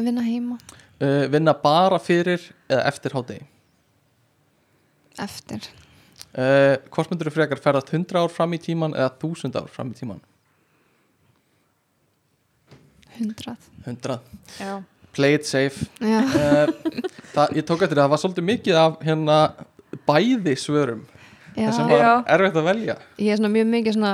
Vinna heima uh, Vinna bara fyrir eða eftir hádegi? Eftir. Uh, Hvort myndur þú frekar ferðast 100 ár fram í tíman eða 1000 ár fram í tíman 100 100 já, Play it safe. Uh, það, Ég tók eftir það, það var svolítið mikið af hérna bæði svörum. Já. sem var Já. erfitt að velja. Ég er svona mjög mikið svona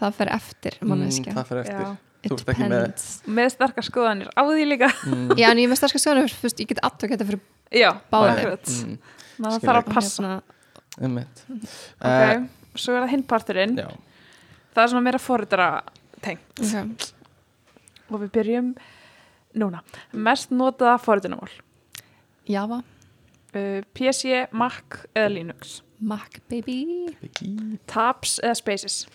það fer eftir manneskja. mm, Það fyrir eftir. Já þú ert ekki með- depends. Með starka skoðanir. Á því líka. Mm, Já, en ég er með starka skoðanir fyrst, ég get aftur geta fyrir akkurat. mm, Maður þarf að passa. Einmitt. Ok, uh, svo er það hinparturinn Já, Það er svona meira forritara tengt. Okay. Og við byrjum núna. Mest notaða forritunamál Java, uh, PC, Mac eða Linux? Mac baby. Tabs eða Spaces?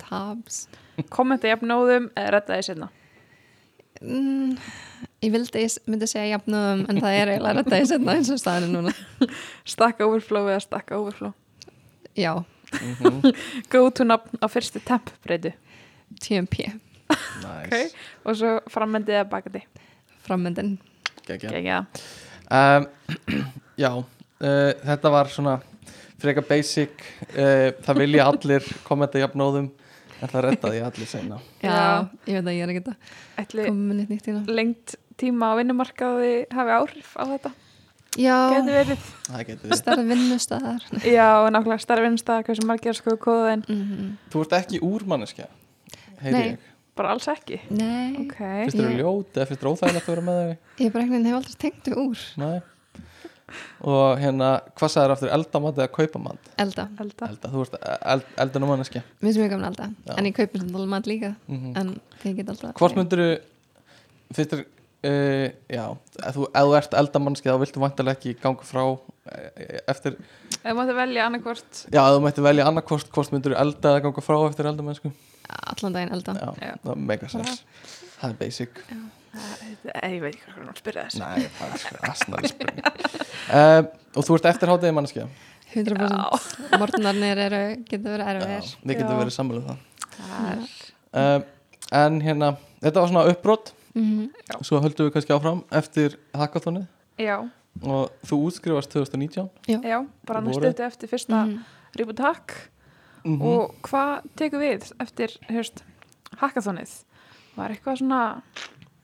Tabs Kommenta jafnóðum eða redda því setna mm, Ég vildi myndi segja jafnum en það er eiginlega þetta ég setna eins og staðinu núna. Stack Overflow eða Stack Overflow? Já, mm Go to nafn á fyrstu temp breytu TMP Nice. Og svo frammendið eða bakandi. Gekja um, Já, uh, þetta var svona freka basic uh, það vilja allir kommenta jafnóðum en það reddaði allir seinna. Já, ég veit að ég er ekki að Ætli koma nýtt nýtt í það lengt tíma á vinnumarkaði hafi áhrif á þetta? Já, Gæti verið. Það getur við starra vinnustæðar Já, nákvæmlega starfi vinnstað hversu margir sko kóða en mm -hmm. Þú ert ekki úrmanneskja heyri Nei. ég. Bara alls ekki? Nei, Ok. Fyrst eru Ég- ljót eða fyrst eru óþægilegt að vera með þau ég er bara veginn hef aldrei tengt þau úr. Nei Og hérna, hvað sagður aftur eldamat eða kaupamat? Elda, Elda. Elda, þú ert eld, eldun og manneskja. Mér sem ég gaman að elda Já. En ég kaupi svona alveg mat líka mm En ég get alltaf Hvort myndir þú er uh, já, ef þú, ef þú ert eldamannski þá viltu vantilega ekki ganga frá eh, eftir, Ef maður velja annarkvort. Já, ef þú mætti velja annarkvort hvort myndir þú elda eða ganga frá eftir eldamennsku? Allan daginn elda. Já, Já. það make sense það er basic Ég veit ekki hvað hún spyrja þess Nei, það er asnari spurning. Uh, og þú ert eftirháttið manneskja? 100% Morgunarnir eru, getur verið já, erfið við getum Já. verið sammáluð það. Það uh, en hérna, þetta var svona uppbrott mm svo höldum við kannski áfram eftir hackathonið. Já, og þú útskrifast 2019 já, bara Vorið. næstu eftir fyrsta Mhm. Ributak Mhm. og hvað tekur við eftir hefst, hackathonið? Var eitthvað svona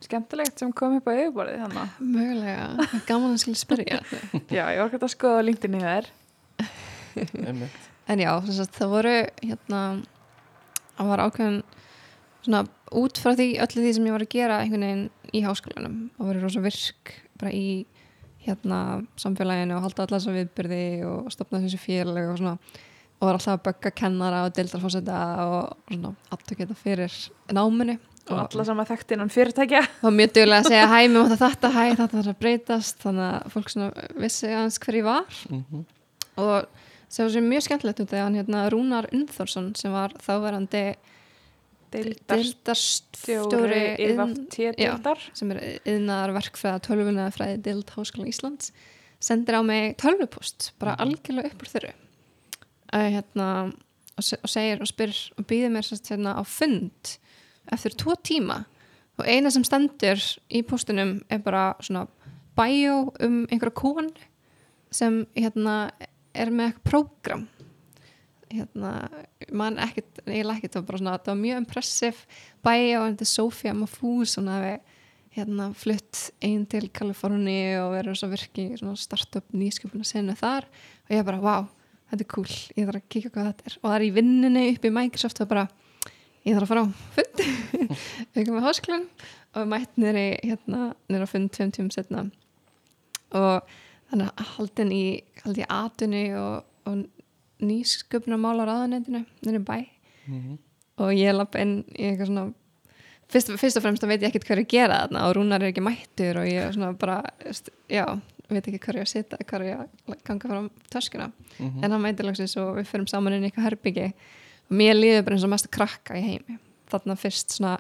skemmtilegt sem kom upp á yfirborðið þannig Mögulega, gaman að skilja spyrja. Já, ég var ekki að skoða á LinkedIn í þær Einmitt. En já, sem sagt, það voru hérna það var ákveðin svona út frá því öllu því sem ég var að gera einhvern veginn í háskólanum. Og verið rosa virk bara í hérna samfélaginu og halda allar þessa viðbyrði og stopna þessu félag og svona. Og var alltaf að bögga kennara og deildarfósetta og svona aftökja þetta fyrir náminu og alla sem að þekkti innan fyrirtækja. Og mjög duglega að segja hæ, mér mátta þetta, hæ, þetta þarf að breytast þannig að fólk svona vissi aðeins hver ég var. Mhm. og sem var sem mjög skemmtilegt út þegar hann hérna Rúnar Undþórsson sem var þáverandi já. deildar sem er yðnaðar verkfræða tölvuna fræði dild Háskóla Íslands sendir á mig tölvupost bara algjörlega upp úr þurru. Að hérna og, se og segir og spyr og býðir mér sérst hérna á fund eftir tvo tíma. Og eina sem stendur í postunum er bara svona bæjó um einhverja konu sem hérna er með eitthvað prógram. Hérna, mann ekkert ekkert, það var bara svona, það var mjög impressiv bæjó, þetta er Sofía Mafús hún hafi hérna flutt einn til Kaliforni og verið svo virki í svona startup nýsköpuna senu þar. Og ég bara, wow, þetta er cool. Ég þarf að kíka hvað þetta er. Og það er í vinnunni upp í Microsoft og bara ég þarf að fara á fund. Auðvitað með hásklan og mætt nýri hérna, nýri á fund tveim tímum setna og þannig að haldin í haldin í atunni og, og nýsköpuna málar aðanendinu nýri bæ. Mhm. og ég lapp inn í eitthvað svona fyrst, fyrst og fremst þá veit ég ekkert hvað er að gera þarna og Rúnar er ekki mættur og ég er svona bara já, veit ekki hvað er að sita hvað er að ganga fram töskuna. Mhm. en hann mætir langsins og við förum saman inn í eitthvað herbyggi og mér líður bara eins og mest krakka í heimi þarna fyrst svona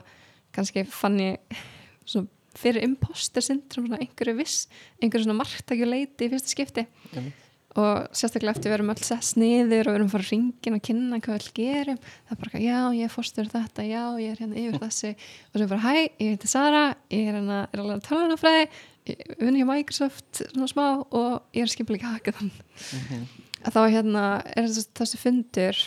kannski fann ég svona fyrir imposter syndrom svona einhverju viss einhverju svona margtækjuleiti í fyrsta skipti Einmitt. og sérstaklega eftir við erum öll sett sniður og við erum að fara að ringin og kynna hvað við öll gerum það er bara, já, ég er fórstur þetta, já, ég er hérna yfir þessi og svo bara, hæ, ég heiti Sara ég er hérna, er alveg að tala fræði ég vinn hjá Microsoft svona smá og ég er skipilega hackathon Mhm. að þá hérna er þessi fundur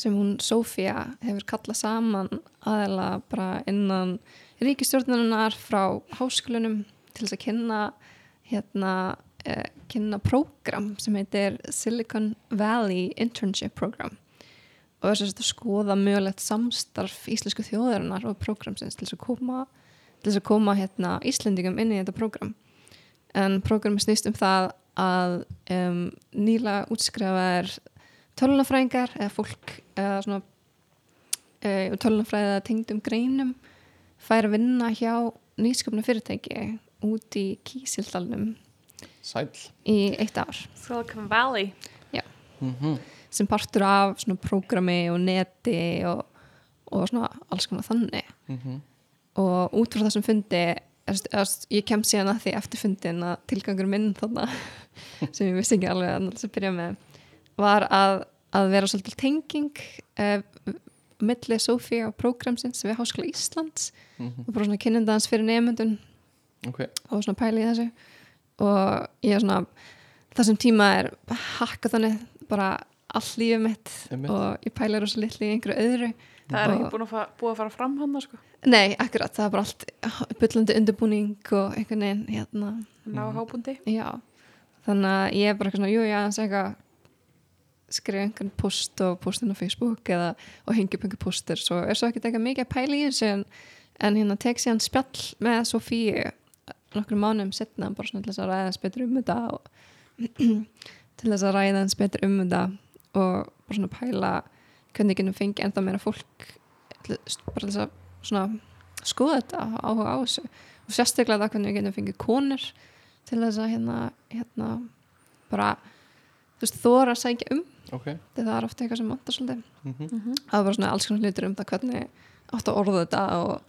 sem hún Sofía hefur kallað saman aðeila bara innan ríkistjórnunar frá háskólunum til þess að kynna hérna eh, kynna prógram sem heitir Silicon Valley Internship Program. Og þess að skoða mögulegt samstarf íslensku þjóðarinnar og prógramsins til þess að koma þess að koma hérna Íslendingum inn í þetta prógram en prógrami snýst um það að um, nýla útskrifaðar tölunafræðingar eða fólk eða svona e, tölunafræða tengdum greinum fær að vinna hjá nýsköpna fyrirtæki út í Kísildalnum Sæll. í eitt ár. Silicon Valley. Mhm. sem partur af svona prógrami og neti og, og svona alls konar þannig. Mhm. og út frá þessum fundi eðst, eðst, ég kem síðan að því eftir fundin að tilgangur minn þarna sem ég vissi ekki alveg að byrja með var að, að vera svolítið tenging uh, milli Sofía og prógramsins við Háskóla Íslands. Mhm. og bara svona kynnindans fyrir nefndun Ok, og svona pæli í þessu. Og ég er svona þessum tíma er hakka þannig bara all lífið mitt. Einmitt. og ég pæli rosa litli í einhverju öðru. Það er ekki búin að, fa búið að fara fram hann sko. Nei, akkurat, það er bara allt bullandi undirbúning og einhvern veginn hérna, ná hábundi já. Þannig að ég er bara eitthvað svona, jú, já, þess eitthvað skrifa einhvern post og postin á Facebook eða og hengi upp einhver postur, svo er svo ekkert eitthvað mikið að pæla í þessu en, en hérna tek síðan spjall með Sofíu nokkur mánum setna bara svona til þess að ræða eins betur um þetta og til þess að ræða eins betur um þetta og bara svona pæla hvernig getum fengið enda meira fólk bara til þess að skoða þetta áhuga á þessu. Og sérstaklega það hvernig við getum fengið konur til þess að hérna, hérna bara þú veist, þóra að sækja um ok þegar það er ofta eitthvað sem vantar svolítið Mhm. það er bara svona alls konar hlutur um það hvernig átt að orða þetta og,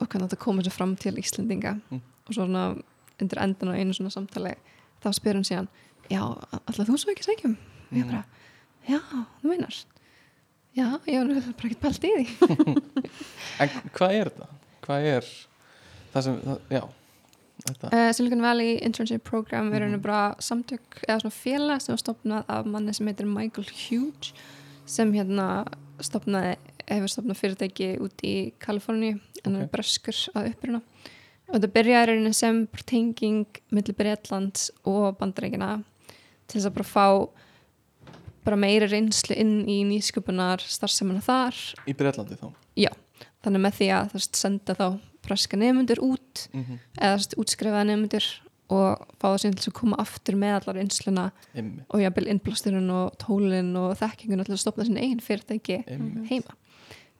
og hvernig átt að koma sér fram til Íslendinga Mm. og svona undir endan á einu svona samtali þá spyr hún síðan já, alltaf þú svo ekki sækjum og ég Mm. bara, já, þú meinar já, ég var bara ekkert pælt í því En hvað er þetta? Hvað er það sem, það, já Uh, Silicon Valley Internship Program við erum bara samtök eða svona félag sem var stopnað af manni sem heitir Michael Hughes sem hérna stopnaði, hefur stopnað fyrirtæki út í Kaliforníu en Ok. er breskur að uppruna. Og þetta byrjaði sem tenging millir Breitlands og bandarækina til þess að bara fá bara meiri reynslu inn í nýsköpunar starfsemina þar. Í Breitlandi þá? Já, þannig með því að veist, senda þá breska nefnundur út mm eða þú veist, útskrifaða nefndur og fá það síðan til að koma aftur með allar einsluna Einmitt, og jafnvel innblásturinn og tólinn og þekkingun til að stopna sín eigin fyrirtæki einmitt, heima.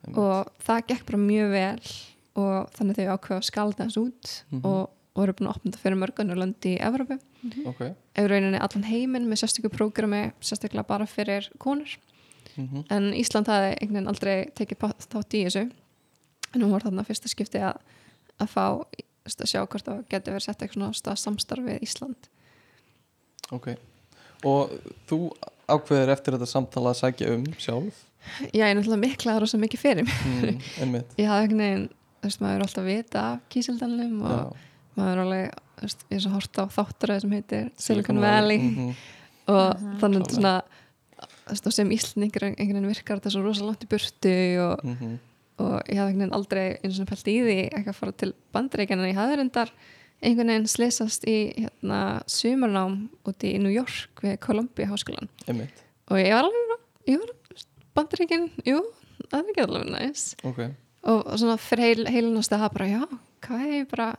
Einmitt. og það gekk bara mjög vel og þannig þau ákveða að skalda þessu út Mhm. og, og eru búin að opna það fyrir mörgunur löndi í Evropu Ok. Ef rauninni allan heiminn með sérstöku prógrami sérstaklega bara fyrir konur. Mhm, en Ísland hafði einhvern veginn aldrei tekið þátt í þessu en hún var þarna fyrsta skipti að, að fá að sjá hvort það geti verið sett eitthvað svona af stað samstarf við Ísland. Ok. Og þú ákveður eftir þetta samtala að sækja um sjálf? Já, ég er náttúrulega miklaður rosa mikið fyrir mig mm, ég hafði einhvern veginn, þú veist, maður er alltaf að vita af kísildalum og Já, maður er alveg, þú veist, ég er svo hort á þáttaröð sem heitir Silicon Valley. Mhm, og Mhm. þannig Klálega. svona þú veist, sem Íslandingur einhvern veginn virkar þetta svo rosa langt í burtu og, mhm, og ég hafði einhvern veginn aldrei eins og fælt í því ekki að fara til bandaríkjan en ég hafði reyndar einhvern veginn slesast í hérna, sumarnám úti í New York við Columbia háskólan Einmitt. Og ég var alveg, bandaríkjan, jú, það er ekki alveg næs. Ok. Og, og svona fyrir heil, heilunast að það bara, já, hvað er ég bara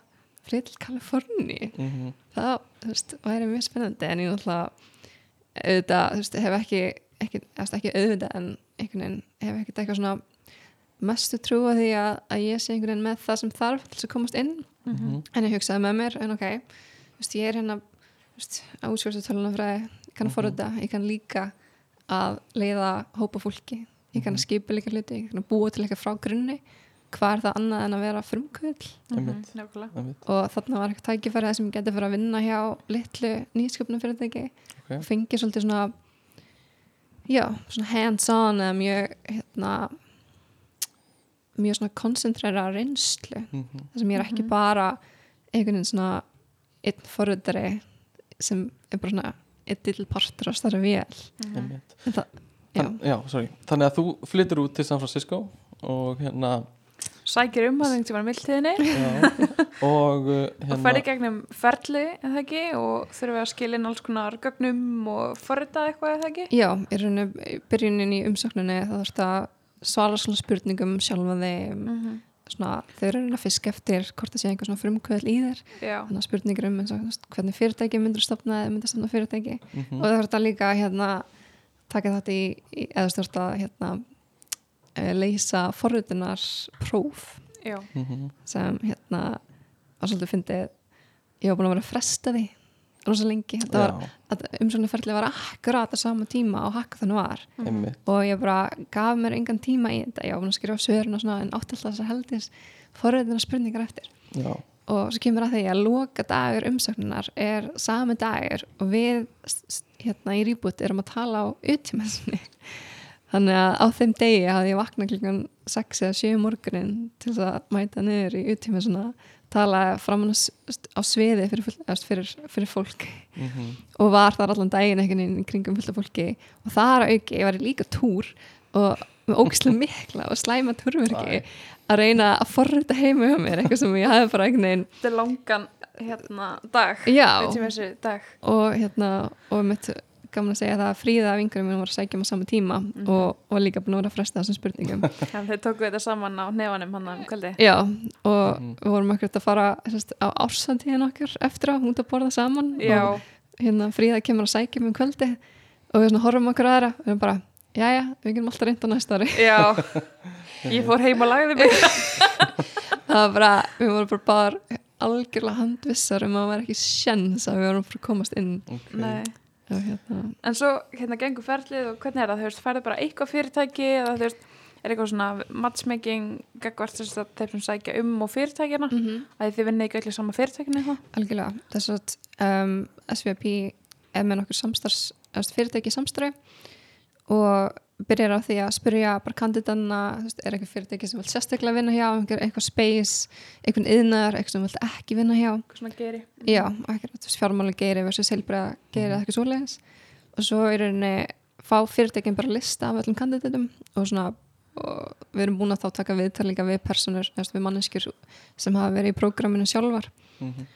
frið til Kaliforni mhm, það, þú veist, væri mjög spennandi en ég náttúrulega auðvitað, þú veist, hef ekki ekki, ekki auðvitað en einhvern veginn hef ekkert eitthvað svona mestu trú að því að, að ég sé einhvern veginn með það sem þarf til þess að komast inn. Mhm, en ég hugsaði með mér, en ok veist, ég er hérna veist, á útskjörstu tölunafræði, ég kann að Mhm. forröða ég kann líka að leiða hópa fólki, ég kann að skipa líka hluti ég kann að búa til eitthvað frá grunni. Hvað er það annað en að vera frumkvöld. Mhm, nákvæmlega. einmitt. Og þarna var eitthvað tækifæri sem ég geti fyrir að vinna hjá litlu nýsköpnum fyrirtæki Ok. og fengi svolítið svona já, svona hands-on eða mjög hérna mjög svona koncentrera reynslu. Mhm, þar sem ég er ekki Mhm. bara einhvern veginn svona einn forröðari sem er bara svona einn dill partur á starra vél. Einmitt. En það, já, Þann, já, sorry. Þannig að þú flyttur út til San Francisco og hérna Sækir um að þengt sem var mildtíðinni já, og uh, og hérna ferði gegnum ferli eða ekki? Og þurfum við að skilja inn alls konar gögnum og forrita eitthvað eða ekki? Já, í rauninu byrjunin í umsókninni þá þarf það svara svona spurningum sjálfa þeim. -hmm. svona, þau eru að að fiska eftir hvort það sé einhver svona frumkvöðl í þér. Já, þannig að spurningur um eins og, hvernig fyrirtæki myndur stopna eða myndur stopna fyrirtæki. Mhm, og það þarf það líka hérna taka þetta í, í eða að hérna eh, leysa forritunar próf. Já, mhm, sem hérna var svolítið fyndið. Ég var búin að vera að fresta því rosa lengi, að umsóknarferðli var akkurat á sama tíma og hakka þannig var einmitt. Og ég bara gaf mér engan tíma í þetta. Ég var að skrifa svörun og svona en áttallast þessar heldins forritunar spurningar eftir. Já, og svo kemur að því að loka dagur umsöknunar er sami dagur og við hérna í rýbút erum að tala á utímensinni þannig að á þeim degi hafði ég vaknað klukkan 6 eða 7 morgunin til þess að mæta niður í utímensina tala framan á sviði fyrir, fyrir, fyrir fólk. Mhm, og var þar allan daginn einhvern veginn í kringum fullt af fólki. Og þar auki, ég var í líka túr og með ógislega mikla og slæma túrverki að reyna að forrita heima hjá mér, eitthvað sem ég hafði bara einhvern veginn þetta er langan hérna, dag. Já, dag. Og hérna og mitt gaman að segja það að fríða af vingurum minn var að sækja mig á sama tíma Mhm. og, og líka búin að vera að fresta þessum spurningum. Þannig þeir tóku þetta saman á nefanum hann um kvöldi Já, og Mhm. við vorum ekkert að fara sérst, á ársantíðin okkar eftir að út að borða saman. Já, og hérna fríða kemur að sækja mig um kvöldi og við svona horfum okkur aðra og við erum bara, jæja, við getum alltaf reynda næsta ári. Já. Ég fór heim og lagði mig. Það var bara, við vorum bara algjörlega handvissar um að það var ekki sjens að við vorum fyrir að komast inn. Ok Og hérna, En svo hérna gengur ferlið og hvernig er það, þú veist, færðu bara eitthvað fyrirtæki eða þú veist, er eitthvað svona matchmaking gagvart þess að þeir sem sækja um og fyrirtækjana, mm -hmm. að þið vinna ekki öllu sama fyrirtækinu eitthvað? algjörlega þess að um, SVP er með nokkur samstarfs fyrirtæki samstarfi og byrjar á því að spyrja bara kandidanna, er eitthvað fyrirtæki sem vil sérstaklega vinna hjá, eitthvað space einhvern yðnar, eitthvað sem vil ekki vinna hjá. Svona geri. Já, ekkert fjármáli geiri versus heilbreða geiri eða eitthvað svoleiðis. Og svo er rauninni fá fyrirtækin bara lista af öllum kandidatum og svona og við erum búin að þá taka viðtalinga við personur, eða við manneskjur sem hafa verið í prógraminu sjálfar. Mhm.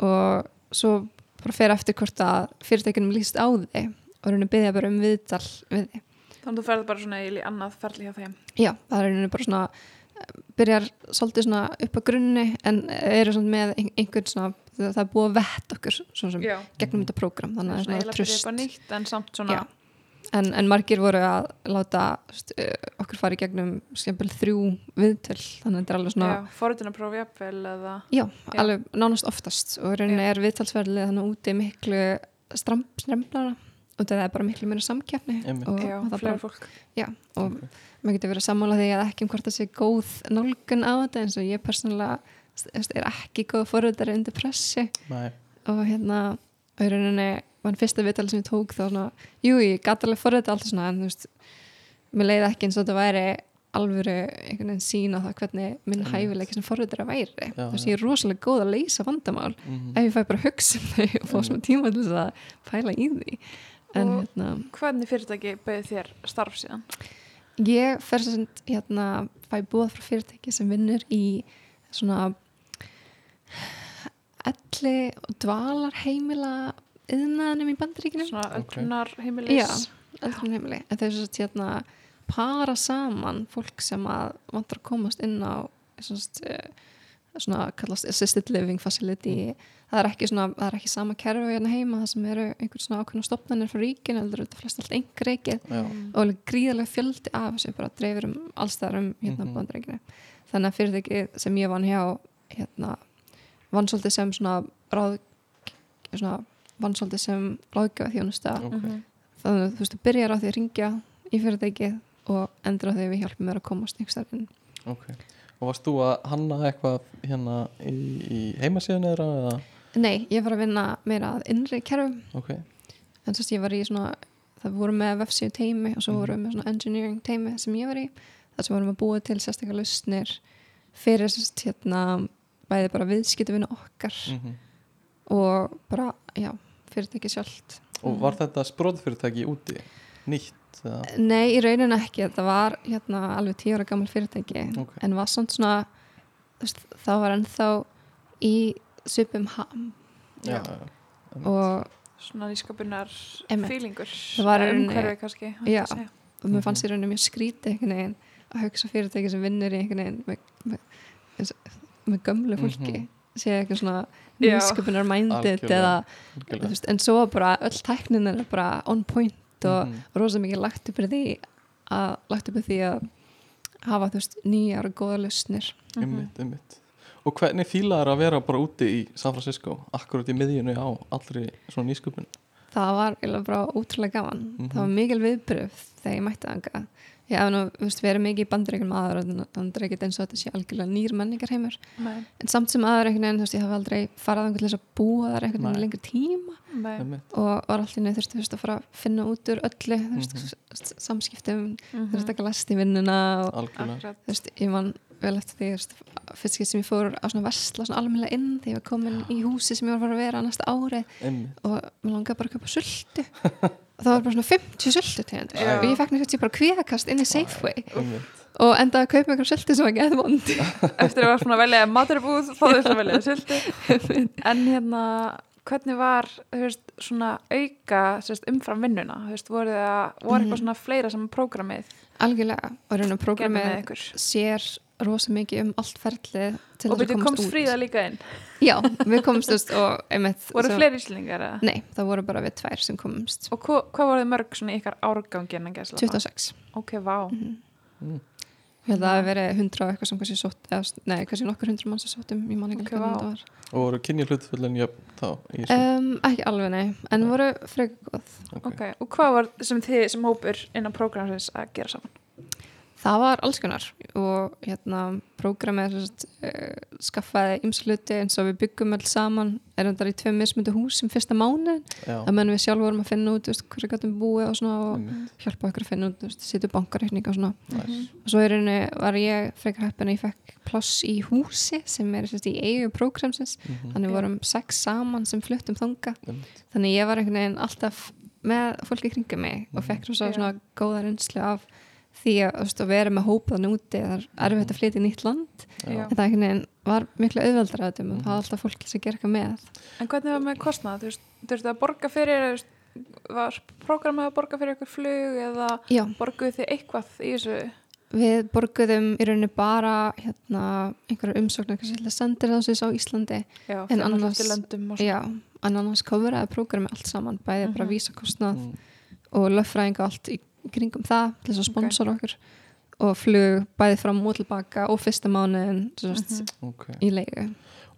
og svo bara fer eftir hvort að fyrirtækinum líst á þig og rauninni byggja bara um viðtal við þig þannig að þú ferð bara svona í annað ferli hjá þeim. Já, það er bara svona eh, byrjar svolítið svona upp á grunni en eru svona með ein- einhvern svona það er búið að vett okkur svona gegnum þetta prógram þannig að það er svona tröst nýtt en samt svona en, en margir voru að láta st, okkur fara í gegnum skemmil þrjú viðtöl þannig að þetta er alveg svona já, forritunarpróf jafnvel eða já, Já. alveg nánast oftast og rauninni er viðtalsverðið þannig úti miklu stram, stremplara og það er bara miklu meira samkeppni Einmitt. og, já, og bara, fólk já, og Ok. maður getur verið að sammála því að ekki um hvort það sé góð nálgun á þetta eins og ég persónulega er ekki góð forröðari undir pressi Nei, og hérna rauninni var fyrsta viðtal sem ég tók þá svona, jú, ég gæti alveg forröða allt svona, en þú veist mér leiði ekki eins og þetta væri alvöru einhvern veginn sína það hvernig minn hæfileiki sem forröðara væri Já, veist, já. ég er rosalega góð að leysa vandamál mhm. ef ég fæ bara að hugsa um þau og fá svona tíma til þess að pæla í því en Og- hérna hvernig fyrirtæki bauði þér starf síðan? Ég fer sem hérna, fæ búið frá fyrirtæki sem vinnur í svona elli og dvalar heimila yðnaðanum í bandaríkinu svona öllnar heimilis Já, eldrun heimili en þau sem sagt, hérna, para saman fólk sem að vantar að komast inn á svona, svona kallast assisted living facility. Það er ekki, svona, það er ekki sama kerfi hérna heima það sem eru einhvern svona ákveðna stopnarnir frá ríkinu heldur þetta flest allt engur reikið og gríðarlega fjöldi af þessu bara dreifir um allstæðar um hérna mm -hmm. þannig að fyrirtæki sem ég vann hjá hérna, vann svolítið sem svona, ráð, svona vann svolítið sem ráðgjöfa þjónusta ok. Mhm. þannig að þú veist, þú byrjar á því að ringja í fyrirtæki og endur á því að við hjálpum mér að komast einhverstaðar inn. Ok, og varst þú að hanna eitthvað hérna í, í heimasíðan eða? Nei, ég var að vinna meira að innri kerfum Ok, en að ég var í svona það voru með vefsíu teimi og svo Mhm. voru með svona engineering teimi sem ég var í þar sem vorum að búa til sérstaklega lausnir fyrir sérst hérna bæði bara viðskiptuvinu okkar mhm og bara, já, fyrirtæki sjálft Og var þetta spróðfyrirtæki úti? Nýtt? Eða? Nei, í rauninu ekki, þetta var hérna alveg tíu ára gammal fyrirtæki Ok. en var svona svona það var ennþá í svipum ham Já, Já. og, svona nýsköpunar Einmitt. fílingur Það var í rauninni- umhverfi kannski Já. að segja. og mér fannst í rauninu mjög veginn að hugsa fyrirtæki sem vinnur í með, með, með gömlu fólki Mhm. sé eitthvað svona Já. nýsköpunar minded eða en svo bara öll tæknin er bara on point og Mhm. rosa mikið lagt upp því að lagt upp því að hafa þú veist nýjar og góða lausnir Mhm. Einmitt, einmitt Og hvernig fílaður að vera bara úti í San Francisco akkurat í miðjunni á allri svona nýsköpun það var eiginlega bara útrúlega gaman Mhm. það var mikil viðbröf þegar ég mætti þanga ég hef nú, þú veist, erum mikið í bandaríkjum aður þannig er ekkert eins og þetta sé algjörlega nýr menningarheimur. Nei, en samt sem aður einhvern veginn, þú veist, ég hef aldrei farað einhvern til þess að búa þar einhvern veginn lengur tíma. Nei. Og var alltaf þurfti þú veist, að fara að finna út úr öllu þú veist, Mhm. samskiptum Mhm. þú veist, ekki að lesta í vinnuna og algjörlega. Akkurat. þú veist, ég man vel eftir því þú veist, fyrst skil sem ég fór á svona versla svona almennilega inn þegar ég var komin í húsi sem ég var að vera næsta ári. Einmitt, og mér langaði bara að kaupa sultu. og það var bara svona 50 sultu tegundir Já. og ég fekk mér bara kvíðakast inn í Safeway. Einmitt. Og endaði að kaupa eitthvað sultu sem var geð vond eftir að var svona velja maturubúð þá ætla að velja sultu. En hérna hvernig var veist, svona auka umfram vinnuna? Voru, það, voru eitthvað Mhm. svona fleira sem prógramið algjörlega. Og raun og gerði með prógramið sér rosa mikið um allt ferlið til og þess að komast komst út. Fríða líka inn? Já, við veist, og einmitt, voru svo- fleiri eða? nei, það voru bara við tvær sem komumst. Og hva, hvað voru þið mörg svona í ykkar árgangi en gæsla 26 ok, vá. Mm. ég held að það hafi verið 100 og eitthvað sem kannski sótt eða, nei, kannski nokkur 100 mann sem sóttum ég man ekki Ok, okay, vá. hvað það var. Og voru kynja hlutföllin jöfn þá um, ekki alveg nei, en voru frekar góð. Ok. ok, og hvað var sem þið sem hópur innan prógramsins að gera saman Það var alls konar. Og hérna prógramið uh, skaffaði ymsluti eins og við byggum öll saman. Erum þar í tvei mismundu hús sem fyrsta mánu já, að menn við sjálf vorum að finna út veist, hverju gætum búið og svona og hjálpa okkur að finna út, þú veist, sitja bankareikninga og svona. Næs og svo í rauninni var ég frekar heppin að ég fekk pláss í húsi sem er sérst, í eigu prógramsins. Mhm, þannig Já. vorum sex saman sem fluttum þanga einmitt. þannig ég var einhvern veginn alltaf með fólki kringum mig og fekk svo Já. svona góða reynslu af því að, þú veist, að vera með hópaðan úti er erfitt að flytja í nýtt land Já. en það var miklu auðveldra að Mhm. það var alltaf fólk sem gera eitthvað með En hvernig var með kostnað? Þú veist, þurftu að borga fyrir, þú veist, var prógramið að borga fyrir eitthvað flug eða Já, borguðu þið eitthvað í þessu? við borguðum í rauninni bara hérna, einhverjar umsóknar kannski sendir þess á Íslandi Já, En annars- annars annars kofraði prógrami allt saman, bæði bara Mhm. vísakostnað Mm, og löffræðing og allt í kringum það til þess að sponsora okkur. Og flug bæði fram og tilbaka og fyrsta mánuðin mm Mhm. ok. í leigu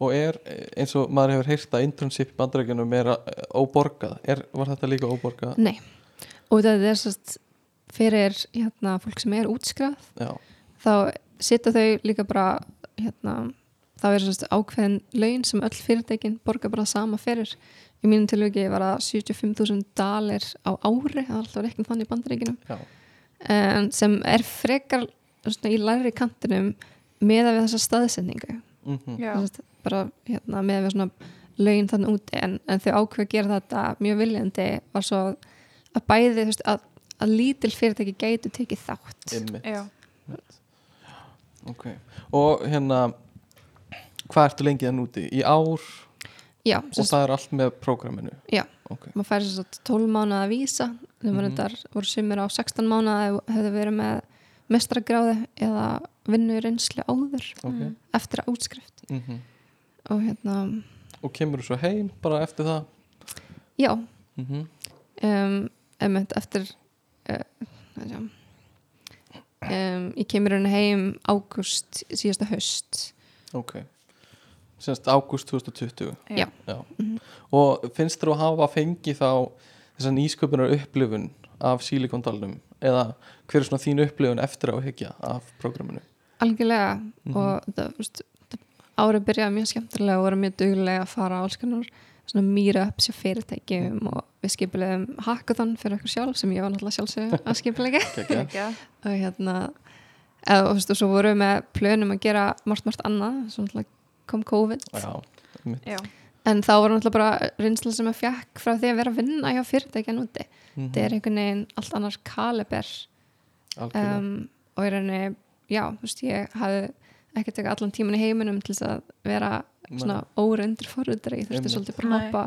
og er eins og maður hefur heyrt að internship í bandarækjunum er eh, óborgað. Er, var þetta líka óborgað? Nei, og þetta er sérst fyrir hérna, fólk sem er útskrað já, þá sitja þau líka bara hérna, þá er sérst ákveðin laun sem öll fyrirtækin borga bara sama fyrir í mínum tilviki var það 75.000 dalir á ári það er alltaf reiknum þannig í bandaríkinum já, en sem er frekar svona, í læri kantinum með að við þessa staðsendingu mm að bara hérna, með við svona laun þannig úti. En, en þau ákveð að gera þetta mjög viljandi var svo að bæði þú veist, að, að lítil fyrirtæki gætu tekið þátt. Ok, og hérna hvað ertu lengið hann úti? í ár já, og sagt, það er allt með prógraminu? Já. ok, maður færi svo 12 mánuða vísa. Þegar maður Mhm. þetta voru sumir á 16 mánuða hefðu verið með mestragráði eða vinnu í reynslu áður ok. Mm. eftir að útskrift. Mm og hérna, og kemur þú svo heim bara eftir það? Já. Mm um, einmitt eftir uh, um, ég kemur henni heim ágúst síðasta haust. Ok semst ágúst 2020 Já. Mhm. og finnst þér að hafa fengið þá þessa nýsköpunar upplifun af sílikondalnum eða hver er svona þín upplifun eftir að hyggja af prógraminu? Algjörlega Mhm. og það, veist, árið byrjaði mjög skemmtilega og voru mjög duglega að fara á alls konar svona mýra upp sér fyrirtækjum og við skipulegum hackathon fyrir okkur sjálf sem ég var náttúrulega sjálfsög að að- og hérna eða, og, veist, og svo vorum við með plönum að gera margt margt annað, svo náttúrulega kom COVID. Já. Já. en þá var náttúrulega bara reynsla sem ég fekk frá því að vera að vinna hjá fyrirtækjan úti. Mhm. þetta er einhvern veginn allt annar kaliber. Um, og í rauninni já, þú veist, ég hafði ekki tekað allan tíman í heiminum til þess að vera svona órundir forröldari ég þurfti svolítið bara að hoppa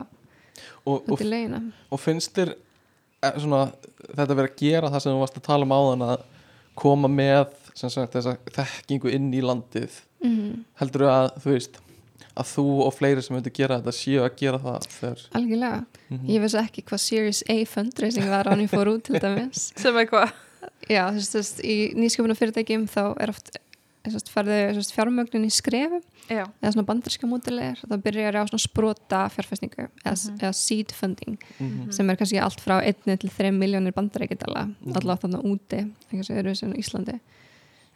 og, og, út í leina og finnst þér eh, svona, þetta verið að gera það sem þú varst að tala um áðan að koma með sem sagt, þessa þekkingu inn í landið mm, heldur að þú veist að þú og fleiri sem myndir gera þetta séu að gera það þegar algjörlega, Mhm. ég vissi ekki hvað Series A fundraising var án ég fór út til dæmis Sem eitthvað. já, þú veist, veist, í nýsköpuna fyrirtækjum þá er oft veist, þú veist, fjármögnin í skrefum Já. eða svona bandarska mótilegir þá byrjar á svona sprota fjárfæstingu eða, Mhm. eða seed funding Mhm. sem er kannski allt frá 1 til 3 miljónir bandarækjadala Mhm. allavega þarna úti, sem eru sem Íslandi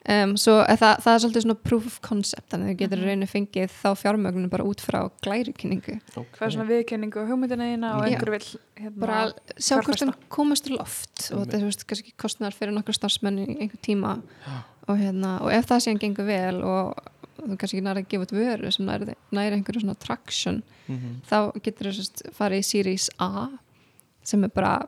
um, svo er það, það er svolítið svona proof of concept þannig að þú getur Mhm. mm -hmm. fengið þá fjármögnum bara út frá glærukynningu Ok. Það er svona viðkenningu og hugmyndina eina og einhver vil hérna, bara sjá hvort þeim komast til loft og þetta er veist, kannski kostnar fyrir nokkur starfsmenn í einhver tíma og, hérna, og ef það síðan gengur vel og þú kannski næri að gefa út vöru sem næri, næri einhverju svona traction Mhm. þá getur þú sérst farið í Series A sem er bara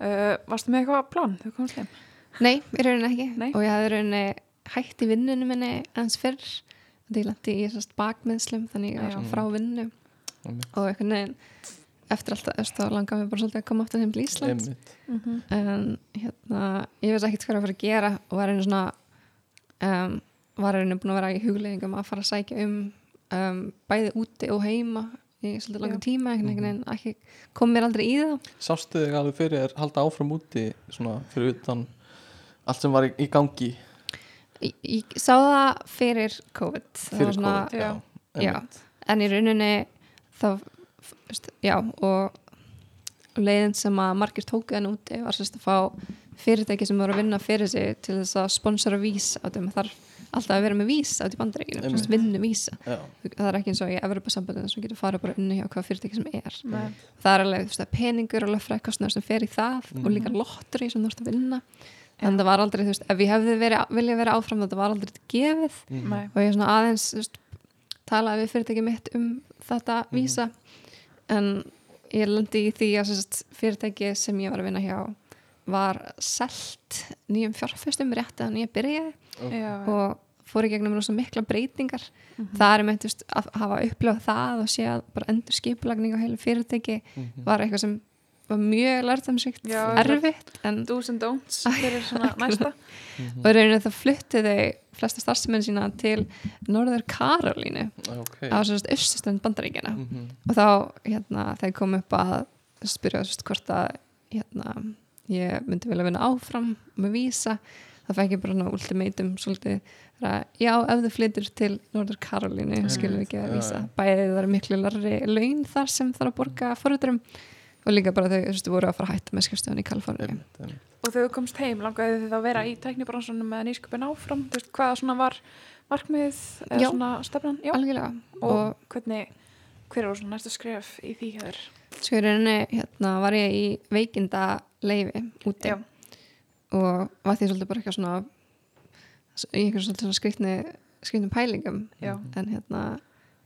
uh, varstu með eitthvað plan þegar þú komst heim? Nei, í rauninni ekki Nei. og ég hafði í rauninni hætt í vinnunum minni eins fyrr þetta ég lendi í þessast bakmeðslum þannig ég var frá vinnu Einmitt. og einhvern veginn eftir alltaf þá langaði mér bara svolítið að koma aftur heim til Ísland Einmitt. en hérna ég veist ekkert hvað að fara að gera og var einu svona um, var einu búin að vera í hugleggingum að fara að sækja um, um bæði úti og heima í svolítið langa Já. tíma einhvern Mhm. veginn ekki, kom mér aldrei í það Sástu þig alveg fyrir að halda áfram úti svona fyrir utan allt sem var í, í gangi ég, ég sá það fyrir COVID fyrir svona, COVID, já, já. einmitt. en í rauninni þá já og leiðin sem að margir tóku þann úti var sérst að fá fyrirtæki sem voru að vinna fyrir sig til þess að sponsora vís á þeim þarf alltaf að vera með vís át í bandaríkinu, vinnu vísa. Já, það er ekki eins og í Evropasambandinu sem getur farið bara unni hjá hvað fyrirtæki sem er. Nei. það er alveg þú veist, að peningur og löffræðkostnar sem fer í það og líka lottur í sem þú ert að vinna. En það var aldrei, þú veist, ef ég hefði verið, vilja vera áfram þetta var aldrei gefið. Mhm. Nei. og ég svona aðeins þú veist, talaði við fyrirtæki mitt um þetta vísa. En ég lendi í því að sérst, fyrirtæki sem ég var að vinna hjá var selt nýjum fjárfestum rétt að ég byrjaði og fór í gegnum rosa mikla breytingar. Mhm. það er með þú veist, að hafa upplöfað það og sé að bara endur skipulagning á heilu fyrirtæki Mhm. var eitthvað sem var mjög lærtamsvíkt erfitt en do's and don'ts fyrir svona næsta. Mhm. og í rauninu það fluttu þau flesta starfsmenn sína til Norður Karolínu Ok. á sérst austustönd bandaríkjana Mhm. og þá hérna þeir kom upp að spyrja hvort að hérna ég myndi vilja vinna áfram með vísa fekk ég bara svona ultimatum svolítið að já, ef þau flytur til Norður Karolínu skilum við ekki að vísa. bæðið það eru miklu larri laun þar sem þarf að borga forröldurum og líka bara þau þú veist, voru að fara að hætta með skrifstöðun í Kaliforníu. Og þegar þú komst heim langaði þið þá að vera í tæknibransunum með nýsköpun áfram? Þú veist hvað svona var markmið eða Já. svona stefnan? Já. algjörlega. Og, og hvernig hver var svona næstu skref í því hér í rauninni hérna var ég í veikinda leifi úti. Já. Og var því svolítið bara eitthvað svona í einhver svolítið svona skrifni skrifnum pælingum Já. en hérna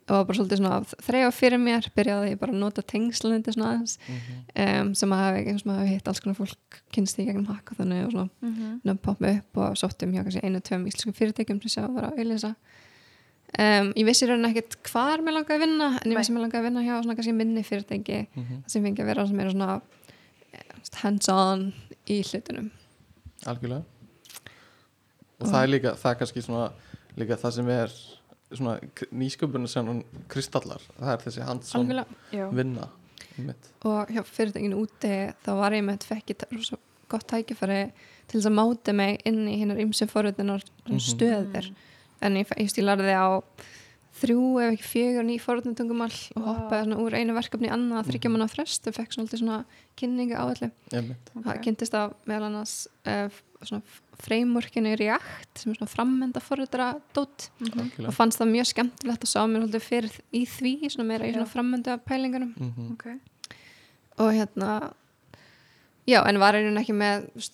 það var bara svolítið svona þrejá fyrir mér byrjaði ég bara að nota tengslindi svona aðeins Mhm. um, sem að og hafi hitt alls konar fólk kynst í gegnum hakka þannig og svona mm -hmm. nöfn poppa upp og sóttum hjá kannski einu, tveim íslenskum fyrirtækjum sem sjá að vera að auðlýsa um, ég vissi í rauninni ekkert hvar mér langaði að vinna en ég vissi mér langaði að vinna hjá svona kannski minni fyrirtæki Mhm. það sem fengi að vera sem er svona eh, hands on í hlutunum Algjörlega Og það er líka, það er kannski svona líka það sem er svona nýsköpunum sem hann kristallar það er þessi Já. vinna einmitt. og hjá fyrirtækinu úti þá var ég með fekkið svo gott tækifæri til þess að máta mig inn í hinnar ymsum forröðunar Mhm. stöðir en ég, ég, lærði á þrjú ef ekki fjögur ný forröðnutungumál og Vá. hoppaði svona úr einu verkefni í annað þryggja manna frest og fekk svona, svona kynningu á öllu einmitt. það kynntist af meðal annars uh, svona frameworkinu React sem er svona frammenda forröðra dót Mhm. og Algjörlega fannst það mjög skemmtilegt og sá mér svolítið fyrir í því svona meira í svona frammenda pælingunum Mhm. ok og hérna já, en var einhvern ekki með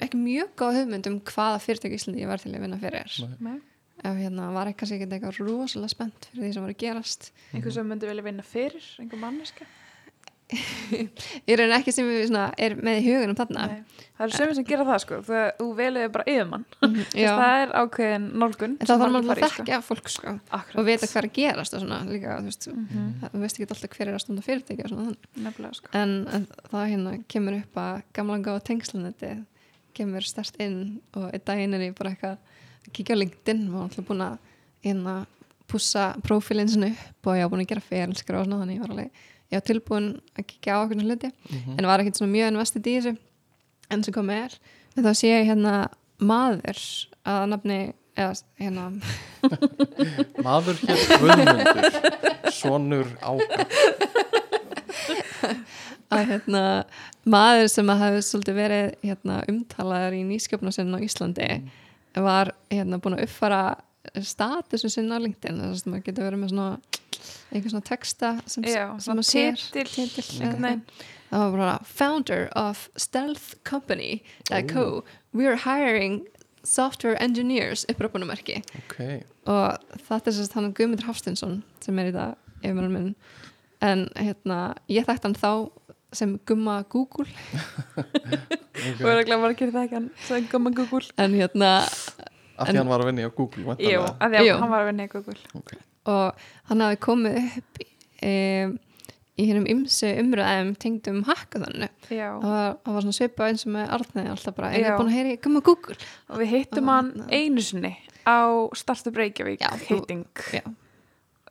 ekki mjög góð hugmynd um hvaða fyrirtæki í Íslandi ég var til að vinna fyrir Nei. Ef hérna var kannski ekki eitthvað rosalega spennt fyrir því sem var að gerast. Einhver sem myndi vilja vinna fyrir einhver manneska ég er ekki sem við svona, er með í hugunum þarna. Nei. það eru sömur sem gera það sko þegar þú veliði bara yfirmann. Mhm, það er ákveðin nálgun þá þarf maður að þekkja fólk sko, Akkurat. og vita hvað er að gerast og svona líka, þú veist, Mhm. það- þú veist ekki alltaf hver er að stunda nefnilega sko. En, en það hérna kemur upp að gamla góða tengslunetti kemur stert inn og er ég bara eitthvað að kíkja á LinkedIn og alltaf búin að hérna pússa prófílinn sinni upp og ég var búin að gera ferilskra og svona þannig ég var alveg ég var tilbúin að kíkja á okkur hluti Mhm. en var ekkert svona mjög investið í þessu enn sem komið er en þá sé ég hérna maður að nafni eða hérna Maður hér Guðmundur Sonur áka að hérna, maður sem að hafi svolítið verið hérna, umtalaður í nýsköpnarsinn á Íslandi var hérna, búin að uppfara statusin sinna á LinkedIn þess að maður getur verið með svona einhver svona texta sem, Já, sem maður sér. einhvern veginn. það var bara founder of stealth company uh, co, we're hiring software engineers uppröpunumerki Ok, og þetta er sérst hann Guðmundur Hafstinsson sem er í það yfirmennum minn. En hérna, ég þekkt hann þá sem Gumma Google. Og er að gera það ekki hann sem gumma Google. En hérna, af En- því hann var að vinna á Google Jú, að því hann var að vinna í Google. Ok, og hann hafi komið upp um, í hennum ymsu umröðum tengdum hackathonu Já, það var, svona svipað eins og með Arnæði alltaf bara, er ég búin að heyri gumma Google? Og við hittum Og hann hérna- einu sinni á Startup Reykjavík hitting. já.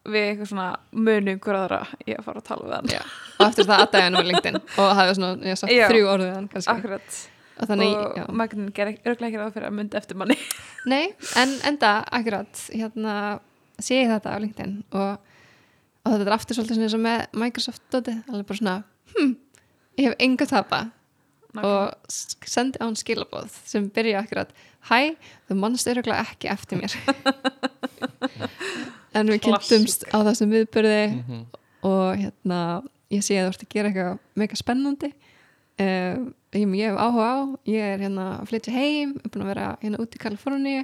Við eitthvað svona munum hver aðra ég að fara að tala við hann. Já. og eftir það aðdæði hann úr LinkedIn og var svona, ég sagt Já. þrjú orðið hann kannski. Akkurat, og og. Magnin ger örglega ekki ráð fyrir að myndi eftir manni. Nei, en enda akkurat, hérna sé ég þetta á LinkedIn og, og þetta er aftur svolítið eins og með Microsoft dotið, alveg bara svona hm, ég hef enga tapa. Og sendi á hann skilabóð sem byrja akkurat hæ, þú mannst öruglega ekki eftir mér en við kynntumst á þessum viðbyrði Mhm. og hérna ég sé að þú ert að gera eitthvað mega spennandi uh, ég, ég hef áhuga á ég er hérna að flytja heim ég er búin að vera hérna út í Kaliforníu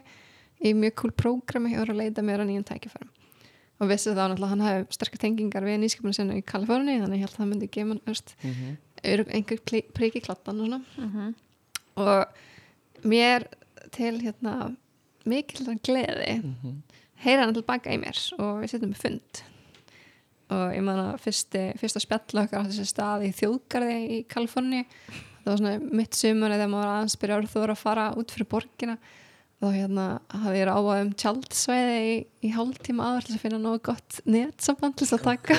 í mjög cool prógrami ég var að leita mér að nýjum tækifærum og vissi þá náttúrulega hann hafi sterkar tengingar við nýskipinu sinna í Kaliforníu þannig ég held að það myndi gefa hann Mhm. einhver prik í kladdan og svona Mhm. og mér til hérna mikil gleði Mhm. Heyra hann tilbaka í mér og við setjum með fund og ég man að fyrsti, fyrsta spjall okkar átti sér stað í þjóðgarði í Kaliforni það var svona mitt sumar þegar maður var aðeins byrja orður að fara út fyrir borgina þá hérna hafði ég ráðað um tjaldsvæði í, í hálftíma áður til þess að finna nógu gott netsamband til þess að taka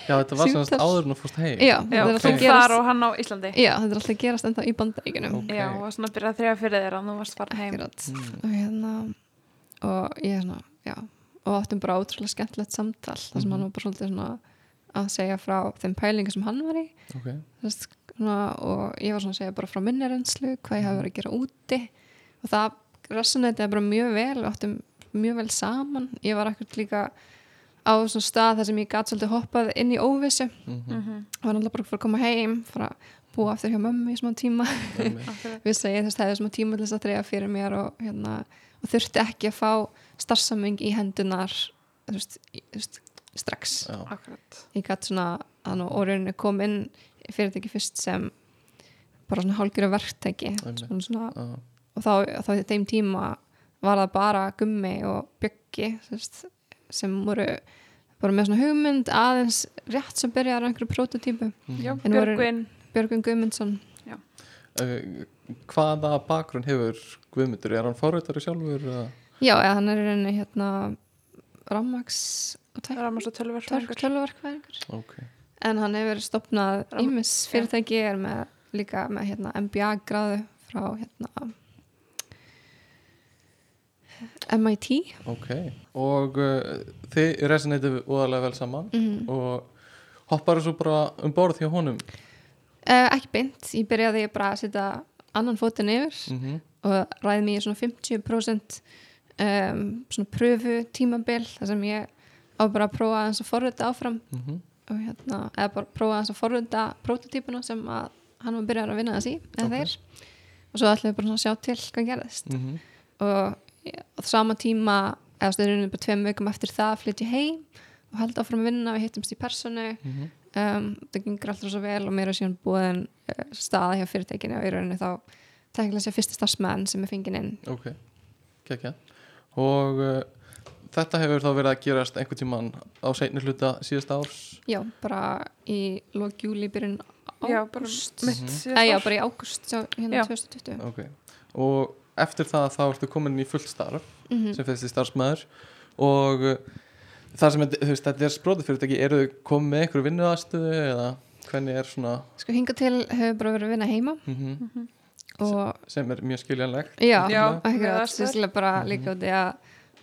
Ok. Já, þetta var Símtal. áður en þú fórst heim já, Já, þetta er alltaf þú að þar gerast og hann á Íslandi já, þetta er alltaf að gerast ennþá í bandaríkunum Ok. Já, og svona byrjað að þrjá fyrir þér að þú varst farin heim Akkurat. Mm. og hérna og ég svona, já og áttum bara ótrúlega skemmtilegt samtal þar sem Mhm. hann var bara svolítið svona að segja frá þeim pælingu sem hann var í Ok, þú veist, svona, og ég var svona að segja bara frá minni reynslu hvað ég hafi verið að gera úti og það resonætið bara mjög vel við áttum mjög vel saman ég var ekkert líka á svona stað þar sem ég gat svolítið hoppað inn í óvissu Mhm. Mhm, og var náttúrulega bara fyrir að koma heim fara að búa aftur hjá mömmu í smá tíma Einmitt. akkurat. vissi að þess hefði smá tíma til þess að treyja fyrir mér og, hérna, og þurfti ekki að fá starfsaming í hendunar þú veist, í- þú veist, strax. Ég gæti svona að og rauninni kom inn í fyrirtæki fyrst sem bara svona hálfgjörðu verktæki. Svona, svona, og þá, þá í þeim tíma var það bara gummi og veist, sem voru bara með svona hugmynd aðeins rétt sem byrjaði á einhverju prototípu voru- Björgvin. Björgun Guðmundsson. Eh, Hvaða bakgrunn hefur Guðmundur? Er hann fórhættari sjálfur? eða? Já, eða hann er í rauninni hérna rammaks og tæk Ramast og tölver tölvuverkvæðingur Ok, en hann hefur stopnað ímis fyrirtæki er með líka með hérna MBA gráðu frá hérna MIT ok. Og uh, þið resonatið óðarlega vel saman mm og hopparu svo bara um borð hjá honum? Uh, ekki beint, ég byrjaði bara að setja annan fótinn yfir mm og ræði í svona 50% um, svona pröfu tímabil þar sem ég á bara að prófa að forrita áfram. -hmm. og hérna, eða bara prófa að forrita prototípuna sem að hann var byrjað að vinna þess í, eða Ok. þeir. Og svo ætlum við bara að sjá til hvað gerðist. Mm og ég- á sama tíma eða stöðurinn bara tveim vikum eftir það flytt ég heim og held áfram að vinna við hittumst í personu. -hmm. um, það gengur alltaf svo vel og mér er síðan búin uh, staða hjá fyrirtækinu og í rauninni þá teknilega sé fyrsti starfsmenn sem er fenginn inn. Ok, kekja Og uh, þetta hefur þá verið að gerast einhvern tíman á seinni hluta síðasta árs? Já, bara í lók júli byrjun Já, bara Mhm. já, bara í ágúst svo hérna Já. 2020 Ok, og eftir það þá ertu komin í fullt starf mm sem fyrsti starfsmæður og uh, það sem, þú veist, þetta er sprótið fyrirtæki eru þau komið með einhverju vinnuðastöðu eða hvernig er svona sko hinga til hefur bara verið að vinna heima. Mm og sem er mjög skiljanlegt já, aðstæður. sérstaklega bara Mhm. líka út í að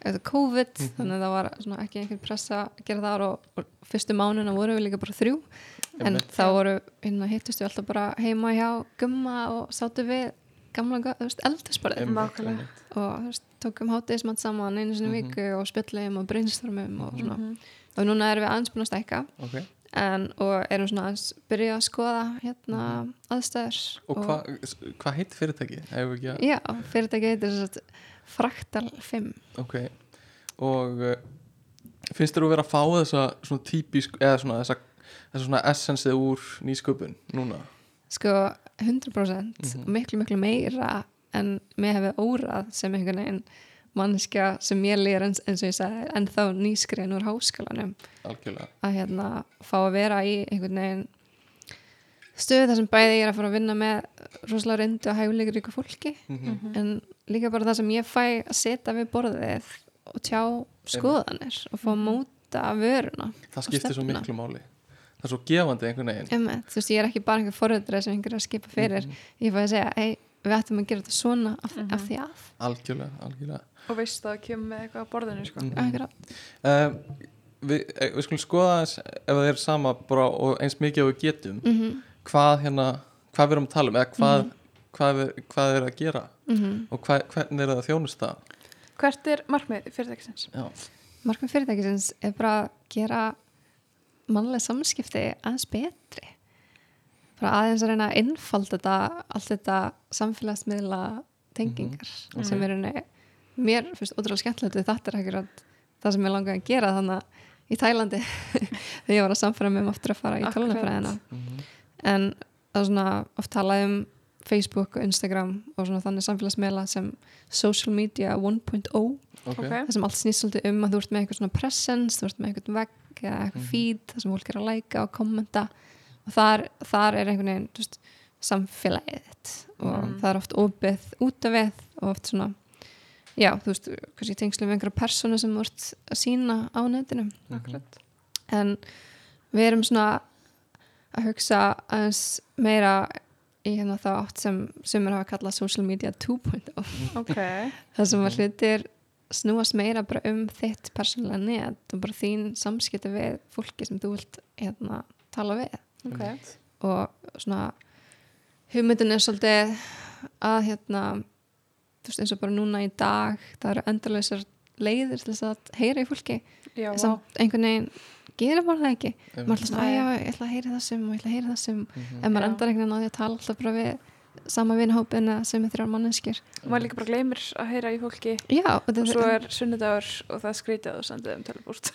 þetta er COVID, Mhm. þannig að það var ekki einhver pressa að gera það og, og fyrstu mánuna voru við líka bara þrjú en Einmitt. þá voru, hérna hittust við alltaf bara heima hjá gumma og sátu við gamla, þú veist, einmitt. og þú veist, tókum hátegismat saman einu sinni í Mhm. viku og spjöllum og brainstormum og svona, Mhm. og núna erum við aðeins búin að stækka Ok, en, og erum svona að byrja að skoða hérna aðstæður og hvað hva heit fyrirtæki? Að já, fyrirtæki heitir Fraktal 5 Ok, og uh, finnst þér að vera að fá þessa svona típisk, eða svona þessa, þessa svona essensið úr nýsköpun núna? sko 100% Mhm. miklu miklu meira en mér hefði órað sem einhvern veginn manneskja sem ég lýr eins, eins og ég sagði ennþá nýskriðin úr háskólanum. Algjörlega. Að hérna fá að vera í einhvern veginn stöðu þar sem bæði ég er að fara að vinna með rosalega reyndu og hægulegur ykkur fólki. Mhm. en líka bara það sem ég fæ að setja við borðið og tjá skoðanir og fá að móta vöruna það skiptir svo miklu máli. Það er svo gefandi einhvern veginn. Emme, þú veist, ég er ekki bara einhver foröldri sem einhver er að skipa fyrir. Mhm. ég fæ að segja, ei, við ættum að gera þetta svona af, Mhm. af því að, algjörlega, algjörlega og veist að það kemur með eitthvað á borðinu sko. Mhm. akkurat um, við, eh, við skulum skoða ef það er sama bara og eins mikið og við getum mm hvað hérna, hvað við erum að tala um eða hvað, hvað, við, hvað er að gera -hmm. og hvað, hvernig er það að þjónusta hvert er markmið fyrirtækisins? já, markmið fyrirtækisins er bara að gera mannlega samskipti aðeins betri bara aðeins að reyna að innfalda þetta allt þetta samfélagsmiðla tengingar Mhm. sem er henni mér finnst ótrúlega skemmtilegt við þetta er akkurat það sem ég langaði að gera þannig að í Tælandi þegar ég var að samfæra mig um aftur að fara í tölunafræðina Mhm. en það er svona oft talað um Facebook og Instagram og svona þannig samfélagsmiðla sem social media 1.0 ok, Ok. það sem allt snýst svolítið um að þú ert með eitthvað svona presence, þú ert með eitthvað vegg eða eitthvað Mhm. feed, það sem fólk er að læka og kommenta og þar, þar er einhvern veginn samfélagið þitt og Mhm. það er oft opið út af við og oft svona já, þú veist, kannski tengslu með einhverja personu sem ert að sína á netinu. Mhm. en við erum svona að hugsa aðeins meira í hérna þá átt sem sem er að kalla social media 2.0 ok, það sem að Mhm. hlutir snúast meira bara um þitt persónulega net og bara þín samskipti við fólki sem þú vilt hérna, tala við. Ok. Og svona hugmyndin er svolítið að hérna þú veist eins og bara núna í dag það eru endurleysar leiðir til þess að heyra í fólki já, en vá. samt einhvern veginn gerir maður það ekki maður er alltaf svona, Nei. "Æ, já, ég ætla að heyra þessum og ég ætla að heyra þessum Mhm. en maður endar einhvern veginn á því að tala alltaf bara við sama vinhópina sem er þrjár manneskir maður líka bara gleymir að heyra í fólki. Já, og, og svo er sunnudagur og það skrítið og sendið um telebúst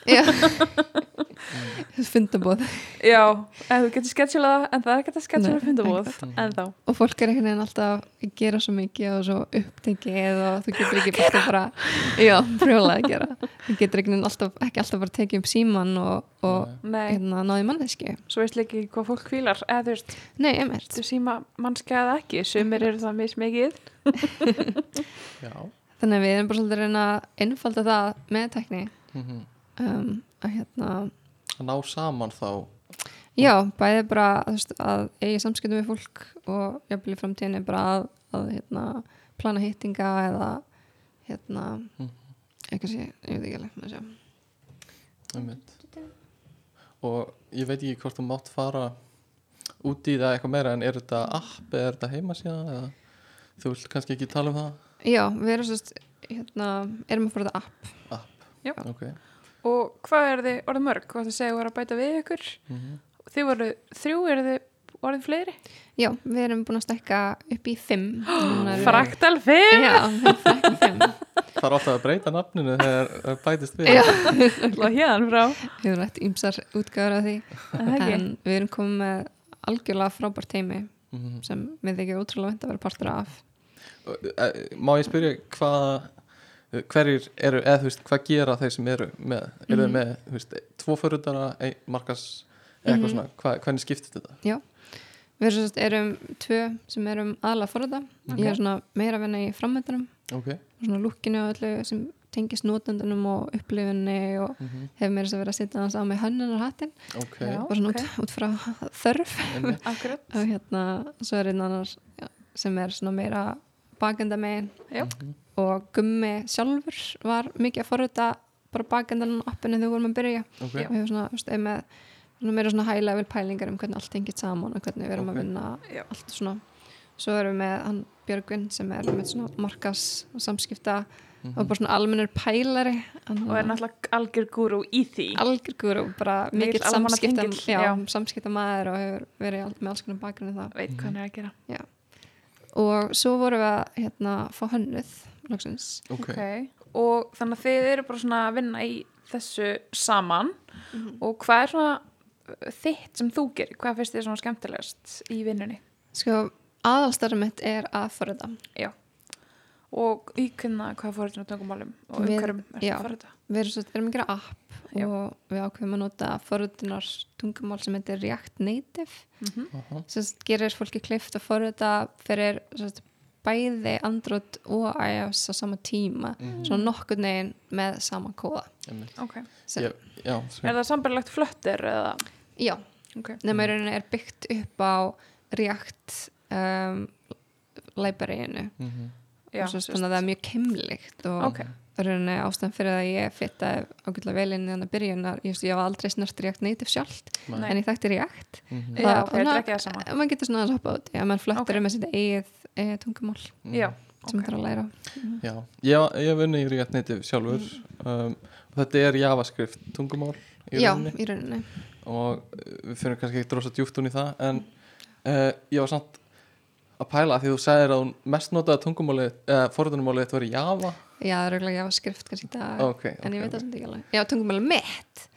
fundabóð já, ef þú getur sketsjulað en það er ekki að sketsjula en þá og fólk er einhvern veginn alltaf að gera svo mikið og svo upptekið og þú getur ekki bara já, frjóla að gera. Þú getur veginn alltaf, ekki alltaf bara tekið upp síman og, og nei, hérna, náði manneski svo veist ekki hvað fólk kvílar eða þú veist, nei, þú síma mannska eða ekki sumir eru það mismikið þannig að við erum bara svolítið að reyna að einfalda það með tekni Mhm. um, að hérna að ná saman þá Já, bæði bara veist, að eigi samskiptum við fólk og jafnvel í framtíðinni bara að, að hérna, plana hittinga eða hérna Mhm. eitthvað sé, ég veit ekki alveg maður sjá. einmitt. Og ég veit ekki hvort þú mátt fara út í það eitthvað meira en er þetta app eða er þetta heimasíða eða þú vilt kannski ekki tala um það? Já, við erum sérst hérna, erum að fara þetta app. App, Já. ok. Og hvað er þið orðið mörg, hvað þið segja voru að bæta við ykkur? Mhm. þið voru þrjú, eru þið orðið fleiri? Já, við erum búin að stekka upp í fimm Núna erum við- Fraktal 5 Já, fraktal fimm það er alltaf að breyta nafninu þegar það bætist við Já, hérna frá við erum rætt ýmsar útgáður af því Er það ekki? en við erum komið með algjörlega frábært teimi Mhm. sem við þykir ótrúlega vant að vera partur af má ég spyrja hvað hverjir eru, eða þú veist, hvað gera þeir sem eru með, eru þeir Mhm. með þú veist, tvo förundara, ein markas eða eitthvað Mhm. svona, Hva, hvernig skiptist þetta? Við erum, tvö sem erum aðla forða Ég er svona meira að vinna í framöndanum ok, og svona lukkinu og öllu sem tengist notendunum og upplifinni og mm hefur meira þess að vera að sitja hans á með hönnunar hattin ok. Já. og svona út, út frá þörf. Og hérna svo er einn annar já, sem er svona meira bakenda megin Já. Mhm. og gummi sjálfur var mikið að forrita bara bakendan appinu þegar við vorum að byrja. Og hefur svona, þú veist, er með meira svona high level pælingar um hvernig allt tengist saman og hvernig við erum Ok. að vinna Já. allt svona svo erum við með hann Björgvin sem er með svona markas og samskipta Mhm. og bara svona almennur pælari og er náttúrulega algjör gúrú í því algjör og bara Mikill samskipta, já, já. samskipta maður og hefur verið með alls konar bakgrunni það veit hvað hann er að gera og svo vorum við að hérna, fá hönnuð loksins. ok, og þannig að þið eru bara svona að vinna í þessu saman og hvað er svona þitt sem þú gerir, hvað finnst þið svona skemmtilegast í vinnunni sko aðalstarfið mitt er að forrita og íkynna hvað á tungumálum og umhverjum er já. það fyrir þetta við erum, að gera app Já. og við ákveðum að nota forröðunar tungumál sem heitir React Native mm Aha. sem sagt gerir fólki klift að forröða fyrir sem sagt, bæði Android og iOS á sama tíma Mhm. svona nokkur neginn með sama kóða Einmitt. ok, sem, Ég- Já, er það sambarlegt flöttir eða já, ok, nema í rauninni er byggt upp á React um, libraryinu Mhm. já, og svo þannig að það er mjög kemlikt og ok, það er rauninni ástæðan fyrir að ég fitta ágætlega vel inn í þannig að byrjunar ég, ég var aldrei snart React Native sjálft Nei. en ég þekkti React Mhm. já, Það- er ekki það sama að maður getur svona að hoppa út já, mann flöttur Ok. okay. með sitt eigið e, tungumál Mhm. já, sem ok, það er að læra Já, ég, ég hef unni í React Native sjálfur um, og þetta er JavaScript tungumál í já, rauninni í rauninni og uh, við fyrir kannski ekki drosa djúpt hún í það en uh, ég var samt að pæla að því þú sagðir að hún mest notaða tungumálið eða forðunumálið þetta var Java. Já, það er auðvitað JavaScript kannski í dag ok, en ég ok, veit það sem ekki alveg. Já, tungumál mitt.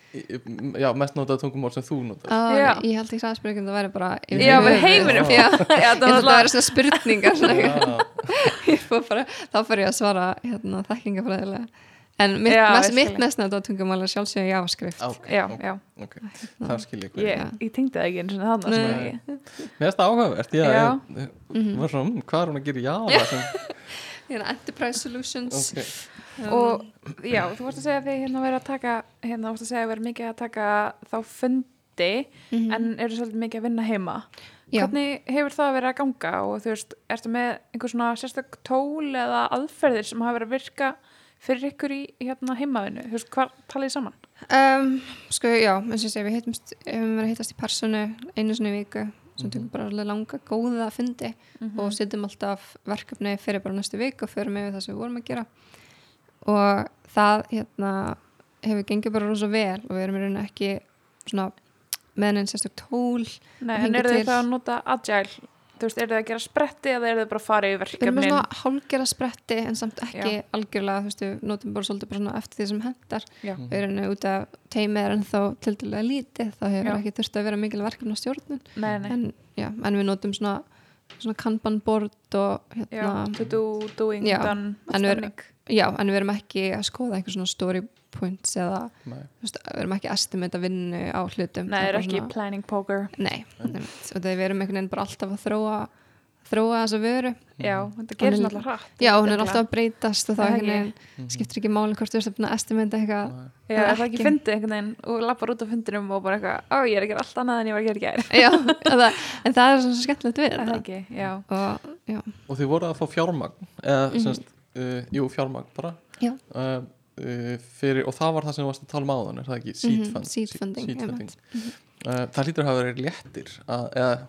Já, mest notaða tungumál sem þú notar Á, Já. ég held ekki að spyrjum það væri bara já, höfuð. heiminum. Já, já, ég það það væri svona spurningar ég þá fyrir ég að svara hérna, þekkingafræðilega en mitt, Já, mest, mitt skil. mest náttúrulega tungumál er sjálfsögja JavaScript ok, já, já, ok. það skil ég ég, hvað ég tengdi það ekki eins og þannig. Nei. Mér finnst það áhugavert, ég, Já. ég, ég var svona, "Mm, hvað er hún að gera Java sem, hérna, Enterprise Solutions ok, um, og já, þú vorst að segja að þið hérna verið að taka hérna vorst að segja að verið mikið að taka þá fundi mhm. en eru svolítið mikið að vinna heima Já. hvernig hefur það verið að ganga og þú veist, ertu með einhver svona sérstök tól eða aðferðir sem hafa verið að virka fyrir ykkur í hérna heimaðinu, hvað talið þið saman? Um, sko, já, ég segi, við hittumst, hefum verið að hittast í personu einu í viku, sem Mhm. tökum bara alveg langa, góða fundi Mhm. og setjum alltaf verkefni fyrir bara næstu viku og förum yfir það sem við vorum að gera og það, hérna, hefur gengið bara rosa vel og við erum í rauninni ekki svona með enn sérstök tól Nei, en eru þið það að nota agile þú veist, eru þið að gera spretti eða eru þið bara að fara í við erum verkefnin svona hálgera spretti en samt ekki Já. algjörlega, þú veist, við notum bara svolítið bara svona eftir því sem hendar Já. við erum út af teimið er ennþá til dælega lítið, þá hefur Já. ekki þurft að vera mikil verkefna stjórnun Nei, nei, en, en við notum svona, svona kanban board og hérna, to do, doing, done en við- stemning. Já, en við erum ekki að skoða einhver svona story points eða veist, við erum ekki estimate að vinnu á hlutum. Nei, Það er ekki svona- planning poker. Nei, og þegar við erum einhvern veginn bara alltaf að þróa þróa þessa vöru. Já, þetta Hún gerist er- náttúrulega hratt já, hún er alltaf að breytast og það það einhvern ekki? veginn skiptir ekki máli hvort þú ert að að estimate eitthvað. Já, eða er það ekki ekki. fyndið einhvern veginn? Og lappar út á fundinum og bara eitthvað, ó, ég er að gera allt annað en ég var að gera já, en það, en það er svona skemmtilegt við það þetta. ekki, já. Og Og þið voru að fá fjármagn eða, Mhm. semst, uh, jú, fjármagn bara Já. uh, fyrir, og það var það sem þú varst að tala um áðan er það ekki, seed, Mhm, fund, seed funding, seed einmitt. Mhm. uh, það lítur að hafa verið léttir að, eða,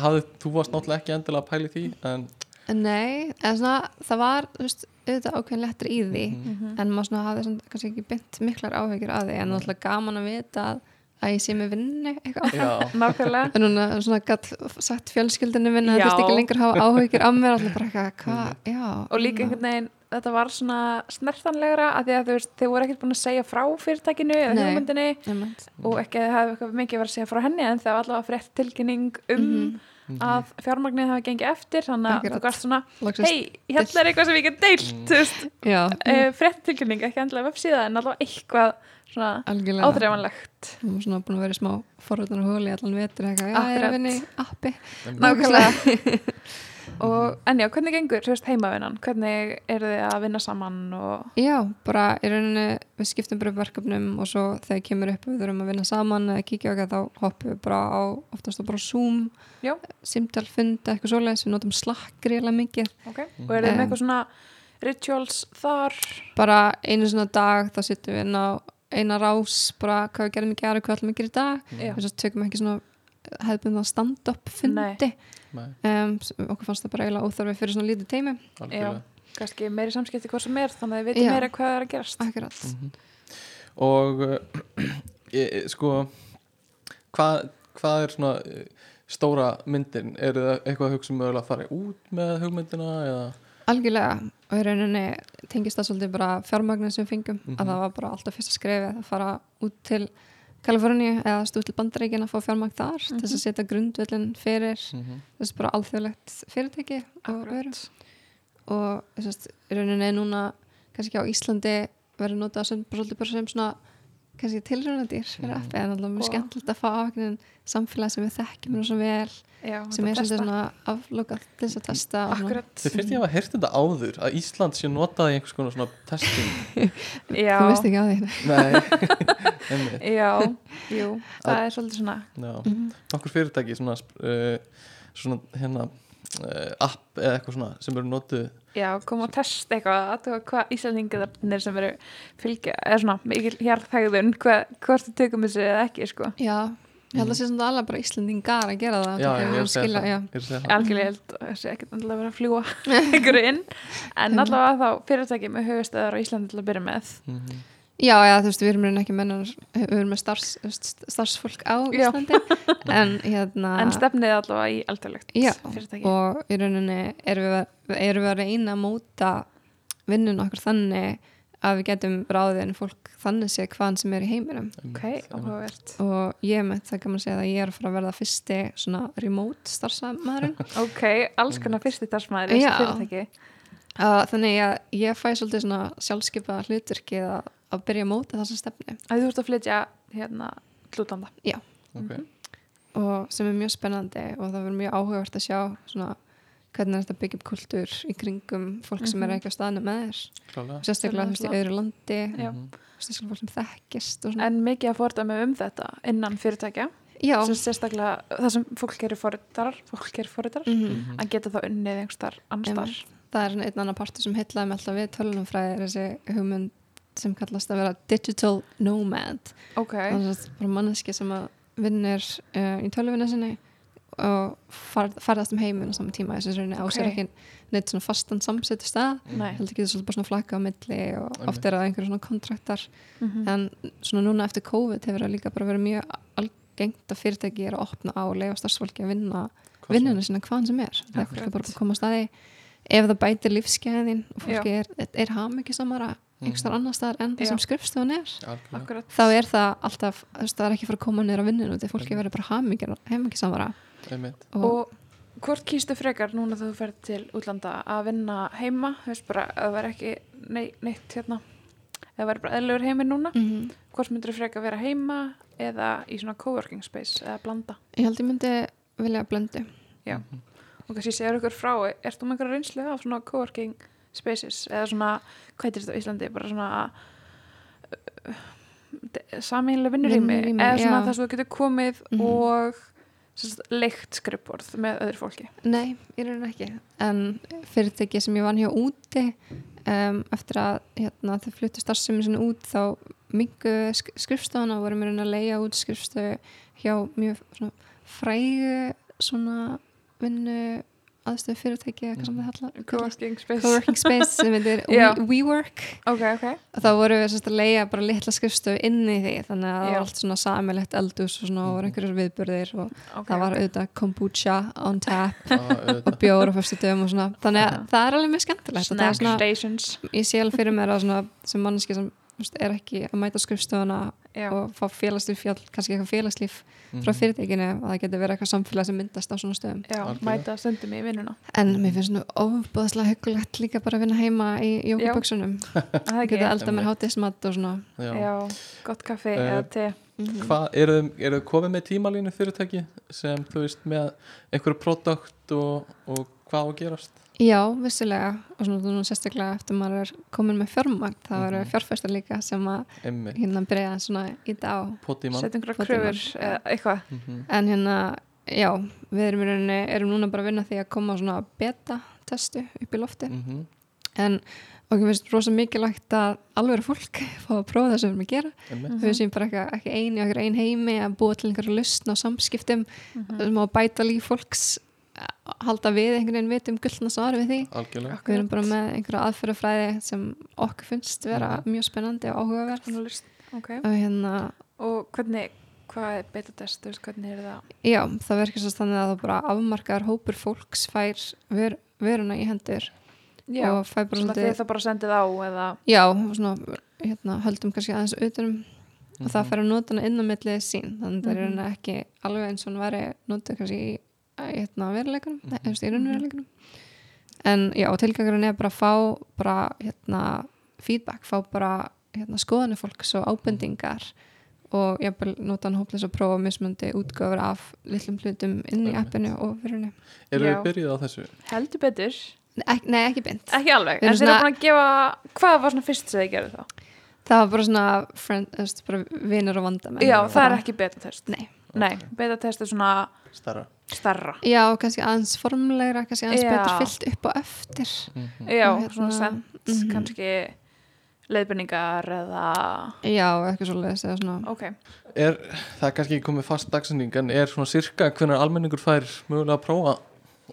hafði, þú varst náttúrulega ekki endilega að pæli því en nei, en svona það var, veist, auðvitað ákveðin lettur í því Mhm. en maður svona hafði svona, kannski ekki bynt miklar áhyggjur að því en náttúrulega gaman að vita að, að ég sé með vinnu eitthvað Nákvæmlega en núna svona gatt sagt fjölskyldinu minna Já. þú veist ekki lengur hafa áhyggjur af mér allir bara eitthvað, hvað, já og líka einhvern veginn, þetta var svona snertanlegra að því að þú veist, þið voru ekkert búin að segja frá fyrirtækinu eða Einmitt. og ekki að það hefði eitthvað mikið verið að segja frá henni en það var allavega frétt tilkynning um Mhm. að fjármagnið hafi gengið eftir þannig að Akkurat. þú gast svona, hei, hérna er eitthvað sem ég get deilt Mm. uh, frétt tilkynning, ekki endilega vefsíða en allavega eitthvað svona áþreifanlegt. Var svona búin að vera í smá forröðan og hóli allan vetur eitthvað, já, ég er að vinna í appi. Nákvæmlega. Og en já, hvernig gengur þú veist heimavinnan, hvernig eru þið að vinna saman og Já, bara í rauninni við skiptum bara upp verkefnum og svo þegar kemur upp við þurfum að vinna saman eða kíkja okkar þá hoppum við bara á oftast á bara Zoom Já. simtal fund, eitthvað svoleiðis, við notum Slack greiðlega mikið, okay. og eru þið með eitthvað svona rituals þar? Bara einu svona dag þá sittum við inn á eina rás bara hvað við gerum í gera, hvað ætlum við að gera í dag? Já. við svo tökum ekki svona hefðbundna stand-up fundi. Nei, um, okkur fannst það bara eiginlega óþarfi fyrir svona lítið teimi algjörlega. Kannski meiri samskipti hvað sem er þannig að þið veitum Já. meira hvað er að gerast. Akkurat. Mhm. og uh, ég, sko hvað, hvað er svona uh, stóra myndin, er það eitthvað að hugsa um mögulega að fara út með hugmyndina eða Algjörlega og í rauninni tengist það svolítið bara fjármagnin sem fengum Mhm. að það var bara alltaf fyrsta skrefið að fara út til Kaliforníu eða stúð til bandaríkin að fá fjármagn þar til þess að setja grundvöllin fyrir mm -hmm. þess bara alþjóðlegt fyrirtæki og veru og þess að rauninni núna kannski á Íslandi verður notað sem, bara svolítið bara sem svona kannski tilraunadýr fyrir Mhm. appi en alltaf mjög Og- skemmtilegt að fá ákveðin samfélag sem við þekkjum nú svo vel Já, sem er svolítið svona aflokað til þess að testa og Þið finnst ég að hafa heyrt þetta áður að Ísland sé notað í einhvers konar svona testing. Já, þú veist ekki á því. Já, jú, það er svolítið svona. Já, Mhm. nokkur fyrirtæki svona, uh, svona hérna uh, app eða eitthvað svona sem eru notuð Já, koma og testa eitthvað að hvað Íslandingarnir sem eru fylgja eða svona mikil hjarðhægðun hvað, hvort þið tökum þessu eða ekki sko. Já, ég held að sé svona alveg bara Íslandingar að gera það Já, ég er að segja skilja- það, ég er að það. algjörlega held að þessi ekkert alltaf vera að fljúa einhverju inn. En allavega þá fyrirtæki með höfustöðar á Íslandi til að byrja með. Mhm. Já, já, þú veist, við erum ekki mennar við erum með starfs, starfsfólk á Já. Íslandi. En hérna en stefnið allavega í fyrirtæki. og í rauninni erum við, erum við að reyna að móta vinnun okkur þannig að við getum ráðið en fólk þannig sé hvaðan sem er í heiminum. Ok, Einmitt, einmitt. áhugavert. Og ég með það kannan segja að ég er að fara að verða fyrsti svona remote starfsamæðurinn ok, alls konar fyrsti dagsmaður í Já. uh, þannig að ég fæ svolítið svona sjálfskipa hlutverki að, að byrja móta þessa stefni að þú ert að flytja hérna hlutanda Ok. og sem er mjög spennandi og það verður mjög áhugavert að sjá svona hvernig er þetta byggja upp kultúr í kringum fólk sem Mhm. er ekki á staðinu með þér Klálega. sérstaklega þú veist í öðru landi Já. Mhm. sérstaklega fólk sem þekkist og svona. en mikið að fordæmi um þetta innan fyrirtækja já, sem sérstaklega það sem fólk gerir forritarar fólk gerir forritarar mhm. Mhm. að geta þá unnið einhverstar annarstar það er svona einn annar partur sem heitlaði mig alltaf við tölunumfræði þessi hugmynd sem kallast að vera digital nomad. Ok, þannig að bara manneski sem að vinnir uh, í tölvunni sinni og far, farðast um heiminn á saman tíma. Þess að rauninni á sér Ok. ekki neitt svona fastan samsettu stað. Nei. Heldur getur svolítið bara svona flakka á milli og Einmitt. oft er það einhverju svona kontraktar. Mhm. en svona núna eftir COVID hefur það líka bara verið mjög algengt að fyrirtæki er að opna á og leiða starfsfólki að vinna vinnuna sinna hvaðan sem er. Það er er bara að koma að staði ef það bætir lífsgæðin og fólki Já. er, er hafmyggi samara einhverstar annar staðar en það sem skrifstofan er. Akkurat. Þá er það alltaf, veist, það er ekki fyrir að koma niður á vinninu því fólki verður bara hafmyggi samara Einmitt. og, og hvort kýstu frekar núna þegar þú ferð til útlanda að vinna heima? Þú veist bara að það væri ekki nei, neitt hérna eða væri bara eðlugur heimi núna Mhm. hvort myndir þú frekar vera heima eða í svona coworking space eða blanda? Ég held ég myndi vilja blöndu Já. Mhm. og kannski segja ykkur frá þú með einhverja reynslu af svona coworking spaces eða svona, hvað heitir þetta á Íslandi bara svona sameinlega vinnurými Vinnurými, eða svona já. þess að þú getur komið Mhm. og sérst, leikt skrifborð með öðru fólki Nei, ég raunin ekki en fyrirtæki sem ég vann hjá úti um, eftir að hérna, þau fluttu starfsemi sinni út þá mingu sk skrifstofana voru mér að leia út skrifstofu hjá mjög svona, frægu svona vinnu aðstöðu fyrirtæki eitthvað sem þið halla coworking space. Coworking space sem heitir WeWork. Ok, ok. Og þá voru við sérst að leia bara litla skrifstofu inn í því þannig að það var allt svona samilegt eldús og svona og voru einhverjur viðburðir og ok, það var auðvitað kombucha on tap og bjór á fyrstu dögum og svona. Þannig að það er alveg mjög skemmtilegt er snack svona, stations. ég sé alveg fyrir mér að svona, sem manneski sem veist, er ekki að mæta á skrifstofuna já, og fá félagslíf, fjall, kannski eitthvað félagslíf frá Mhm. fyrirtækinu og það getur verið eitthvað samfélag sem myndast á svona stöðum já Algjörlega. mæta stundum í vinnuna en mér finnst nú ofbúðslega hyggulegt líka bara að vinna heima í jókuböksunum það elda mér Einmitt. hátíðismat og svona Já. já, gott kaffi Eh, eða te Mhm. Hvað, eru þið komið með tímalínu fyrirtæki sem þú veist með einhverju produkt og, og hvað á að gerast? Já, vissilega og svona núna sérstaklega eftir maður er komin með fjármagn þá eru Mhm. fjárfæstar líka sem að Einmitt, hérna byrja svona í dag einhverja Fótinn kröfur eða eitthvað Mhm. en hérna, já, við erum, í rauninni, erum núna bara að vinna því að koma svona beta-testu upp í lofti Mhm. en okkur finnst rosa mikilvægt að alveg fólk fá að prófa það sem við erum að gera við séum bara ekki, ekki eini okkur ein heimi að búa til einhverja lustn á samskiptum Mhm. sem á að bæta líf fólks halda við einhvern veginn vitum gullna svar við því Algjörlega við erum bara með einhverja aðferðafræði sem okkur finnst vera Mhm. mjög spennandi og áhugaverð Svona list- ok og hérna, og hvernig, hvað er beta test þú veist, hvernig er það já, það verkar svo þannig að það bara afmarkar hópur fólks fær ver, veruna í hendur já, og fær bara svona þið það bara sendið á eða já, svona, hérna, höldum kannski aðeins utanum og það Mhm. fær að nota hana inn á millið sín þannig að það er Mhm. mm ekki alveg eins og hann væri notað kannski í hérna, veruleikunum, Mhm. mm -hmm. í raunveruleikunum en já, tilgangurinn er bara að fá bara hérna feedback, fá bara hérna skoðanir fólks og ábendingar og ég bara nota hann hóplis að prófa mismöndi útgöfur af litlum hlutum inn í appinu og fyrirni Eru Já. við byrjuð á þessu? heldur betur Ek, Nei, ekki beint ekki alveg, erum en þeir eru svona- búin að gefa hvað var svona fyrst sem þið gerðu þá? Það var bara svona friend, bara vinur og vandamenn já, það er ekki beta-test Nei. nei, beta-test er svona Starra starra Já, og kannski aðeins formlegra, kannski aðeins Já. betur fyllt upp á eftir Mhm. já, Og hérna- svona sent mhm. kannski leiðbendingar eða Já, eitthvað svo leiðis eða svona ok, Er, það er kannski komið fast dagsending en er svona sirka hvernig almenningur fær mögulega að prófa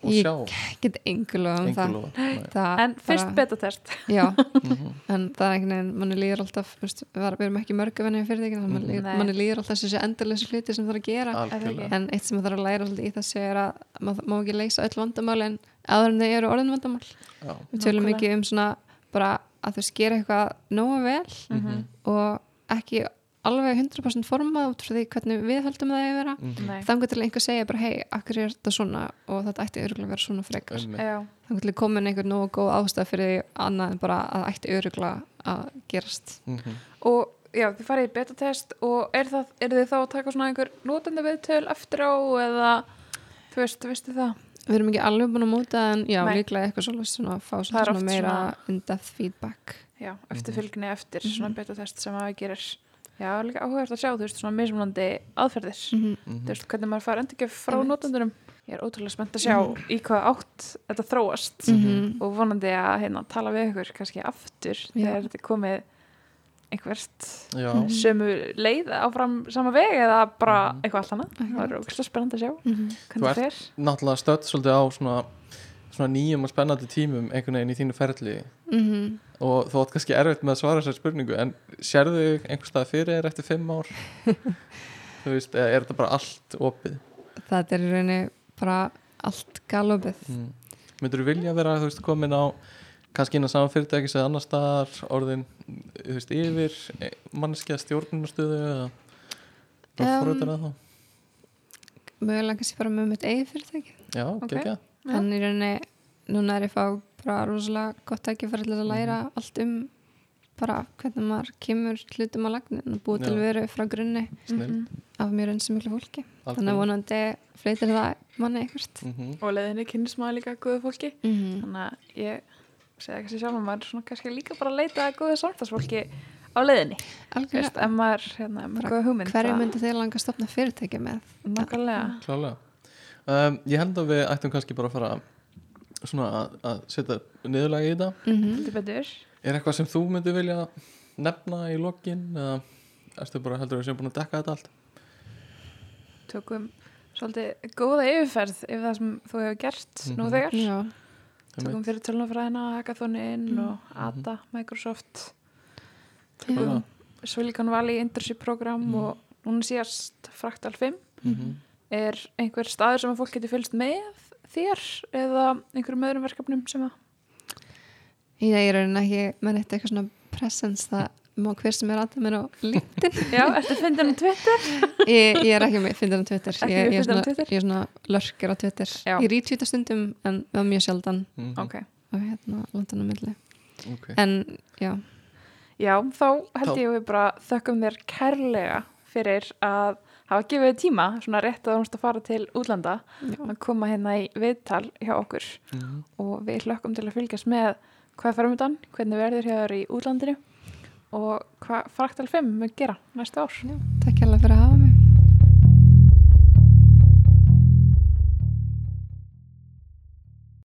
og Ég sjá get engulega um það, það en fyrst bara- beta-test Já, Mhm. en það er einhvern veginn, manni líður alltaf veist, við erum ekki mörgu venni fyrir því manni, líður, Nei. manni líður alltaf þessi endurleysu hluti sem það er að gera Algjörlega en eitt sem það þarf að læra svolítið í þessu er að maður má ekki leysa öll vandamál en áður en þau eru orðin vandamál Já. við tölum Nákvæmlega. mikið um svona bara að þau skera eitthvað nógu vel Mhm. og ekki alveg 100% formað út frá því hvernig við höldum það að vera. Mhm. nei, þangur til einhver segja bara hei, akkur er þetta svona? Og þetta ætti öruglega að vera svona frekar. Þangur til komin einhver nógu góð ástæð fyrir því annað en bara að ætti öruglega að gerast. Mhm. og já, þið farið í beta-test og er, það, er þið þá að taka svona einhver notandi viðtöl eftir á eða þú veist, veistu það? Við erum ekki alveg búin að móta en já, Nei. líklega eitthvað svolítið svona að fá svona, meira svona- in-depth feedback. Já, eftir fylgni eftir Mhm. svona beta-test sem að gerir já, líka áhugavert að sjá, þú veist, svona mismunandi aðferðir, mm Mhm. þú veist, hvernig maður fær endurgjöf frá Einmitt. notandurum ég er ótrúlega spennt að sjá í hvað átt þetta þróast -hmm. og vonandi að hérna, tala við ykkur kannski aftur Já. þegar þetta er komið einhvert Já, Mhm. sömu leið áfram sama veg eða bara Mhm. eitthvað allt annað það er ógæslega spennandi að sjá Mhm. hvernig það fer náttúrulega stödd svolítið á svona, svona nýjum og spennandi tímum einhvern veginn í þínu ferli Mhm. og þú átt kannski erfitt með að svara þessari spurningu en sérðu þig einhver stað fyrir þér eftir fimm ár þú veist, er þetta bara allt opið þetta er í rauninni bara allt galopið mm. myndur þú vilja vera, þú veist, komin á kannski inn á saman fyrirtækis eða annar staðar orðin, þú veist, yfir manneskja stjórnunarstöðu eða Um, forröðar að þá mögulega kannski bara með mitt eigið fyrirtæki já, Ok. okay. Ekki en í rauninni, núna er ég fá bara rosalega gott tækifæri til að læra Mhm. allt um bara hvernig maður kemur hlutum á lagnin og búið til veru frá grunni snill Mhm. af mjög reynsum miklu fólki. Þannig að vonandi fleitir það manni eitthvað mm -hmm. og leiðinni kynnist maður líka góðu fólki. Mm þannig að ég segja kannski sjálf að maður er svona kannski líka bara leita að góðu samstagsfólki á leiðinni. Veist, algjörlega, ef maður hérna, hugmynd hverju myndi þið langa að stopna fyrirtæki með? Nákvæmlega um, ég held að við ættum kannski bara að fara svona að, að setja niðurlega í þetta mm betur er eitthvað sem þú myndi vilja nefna í lokin eða erstu bara heldur að við séum búin að dekka þetta allt tökum svolítið góða yfirferð yfir það sem þú hefur gert nú Mhm. þegar já, tökum fyrir tölunafræðina, hackathonin Mm. og ADA, Microsoft já. Klálega. Silicon Valley Internship Program Mhm. og núna síðast Fractal 5 Mhm. Er einhver staður sem að fólk getur fylgst með þér eða einhverjum öðrum verkefnum sem að ég er raunin ekki með neitt eitthvað svona presence það má hver sem er aðeins mér á LinkedIn já, ertu fyndin á Twitter ég, ég er ekki með fyndin á Twitter Ekki ég, með ég, er fyndin á Twitter? ég er svona lörkir á Twitter Já. ég retweeta stundum en það er mjög sjaldan Mhm. ok, og hérna landan á milli Ok. en já, já, þá held ég að við bara þökkum þér kærlega fyrir að hafa gefið tíma svona rétt að þú múst að fara til útlanda já. að koma hérna í viðtal hjá okkur Mhm. og við hlökkum til að fylgjast með hvað er framöndan, hvernig verður hjá þér í útlandinu og hvað Fraktal 5 mun gera næstu ár. já takk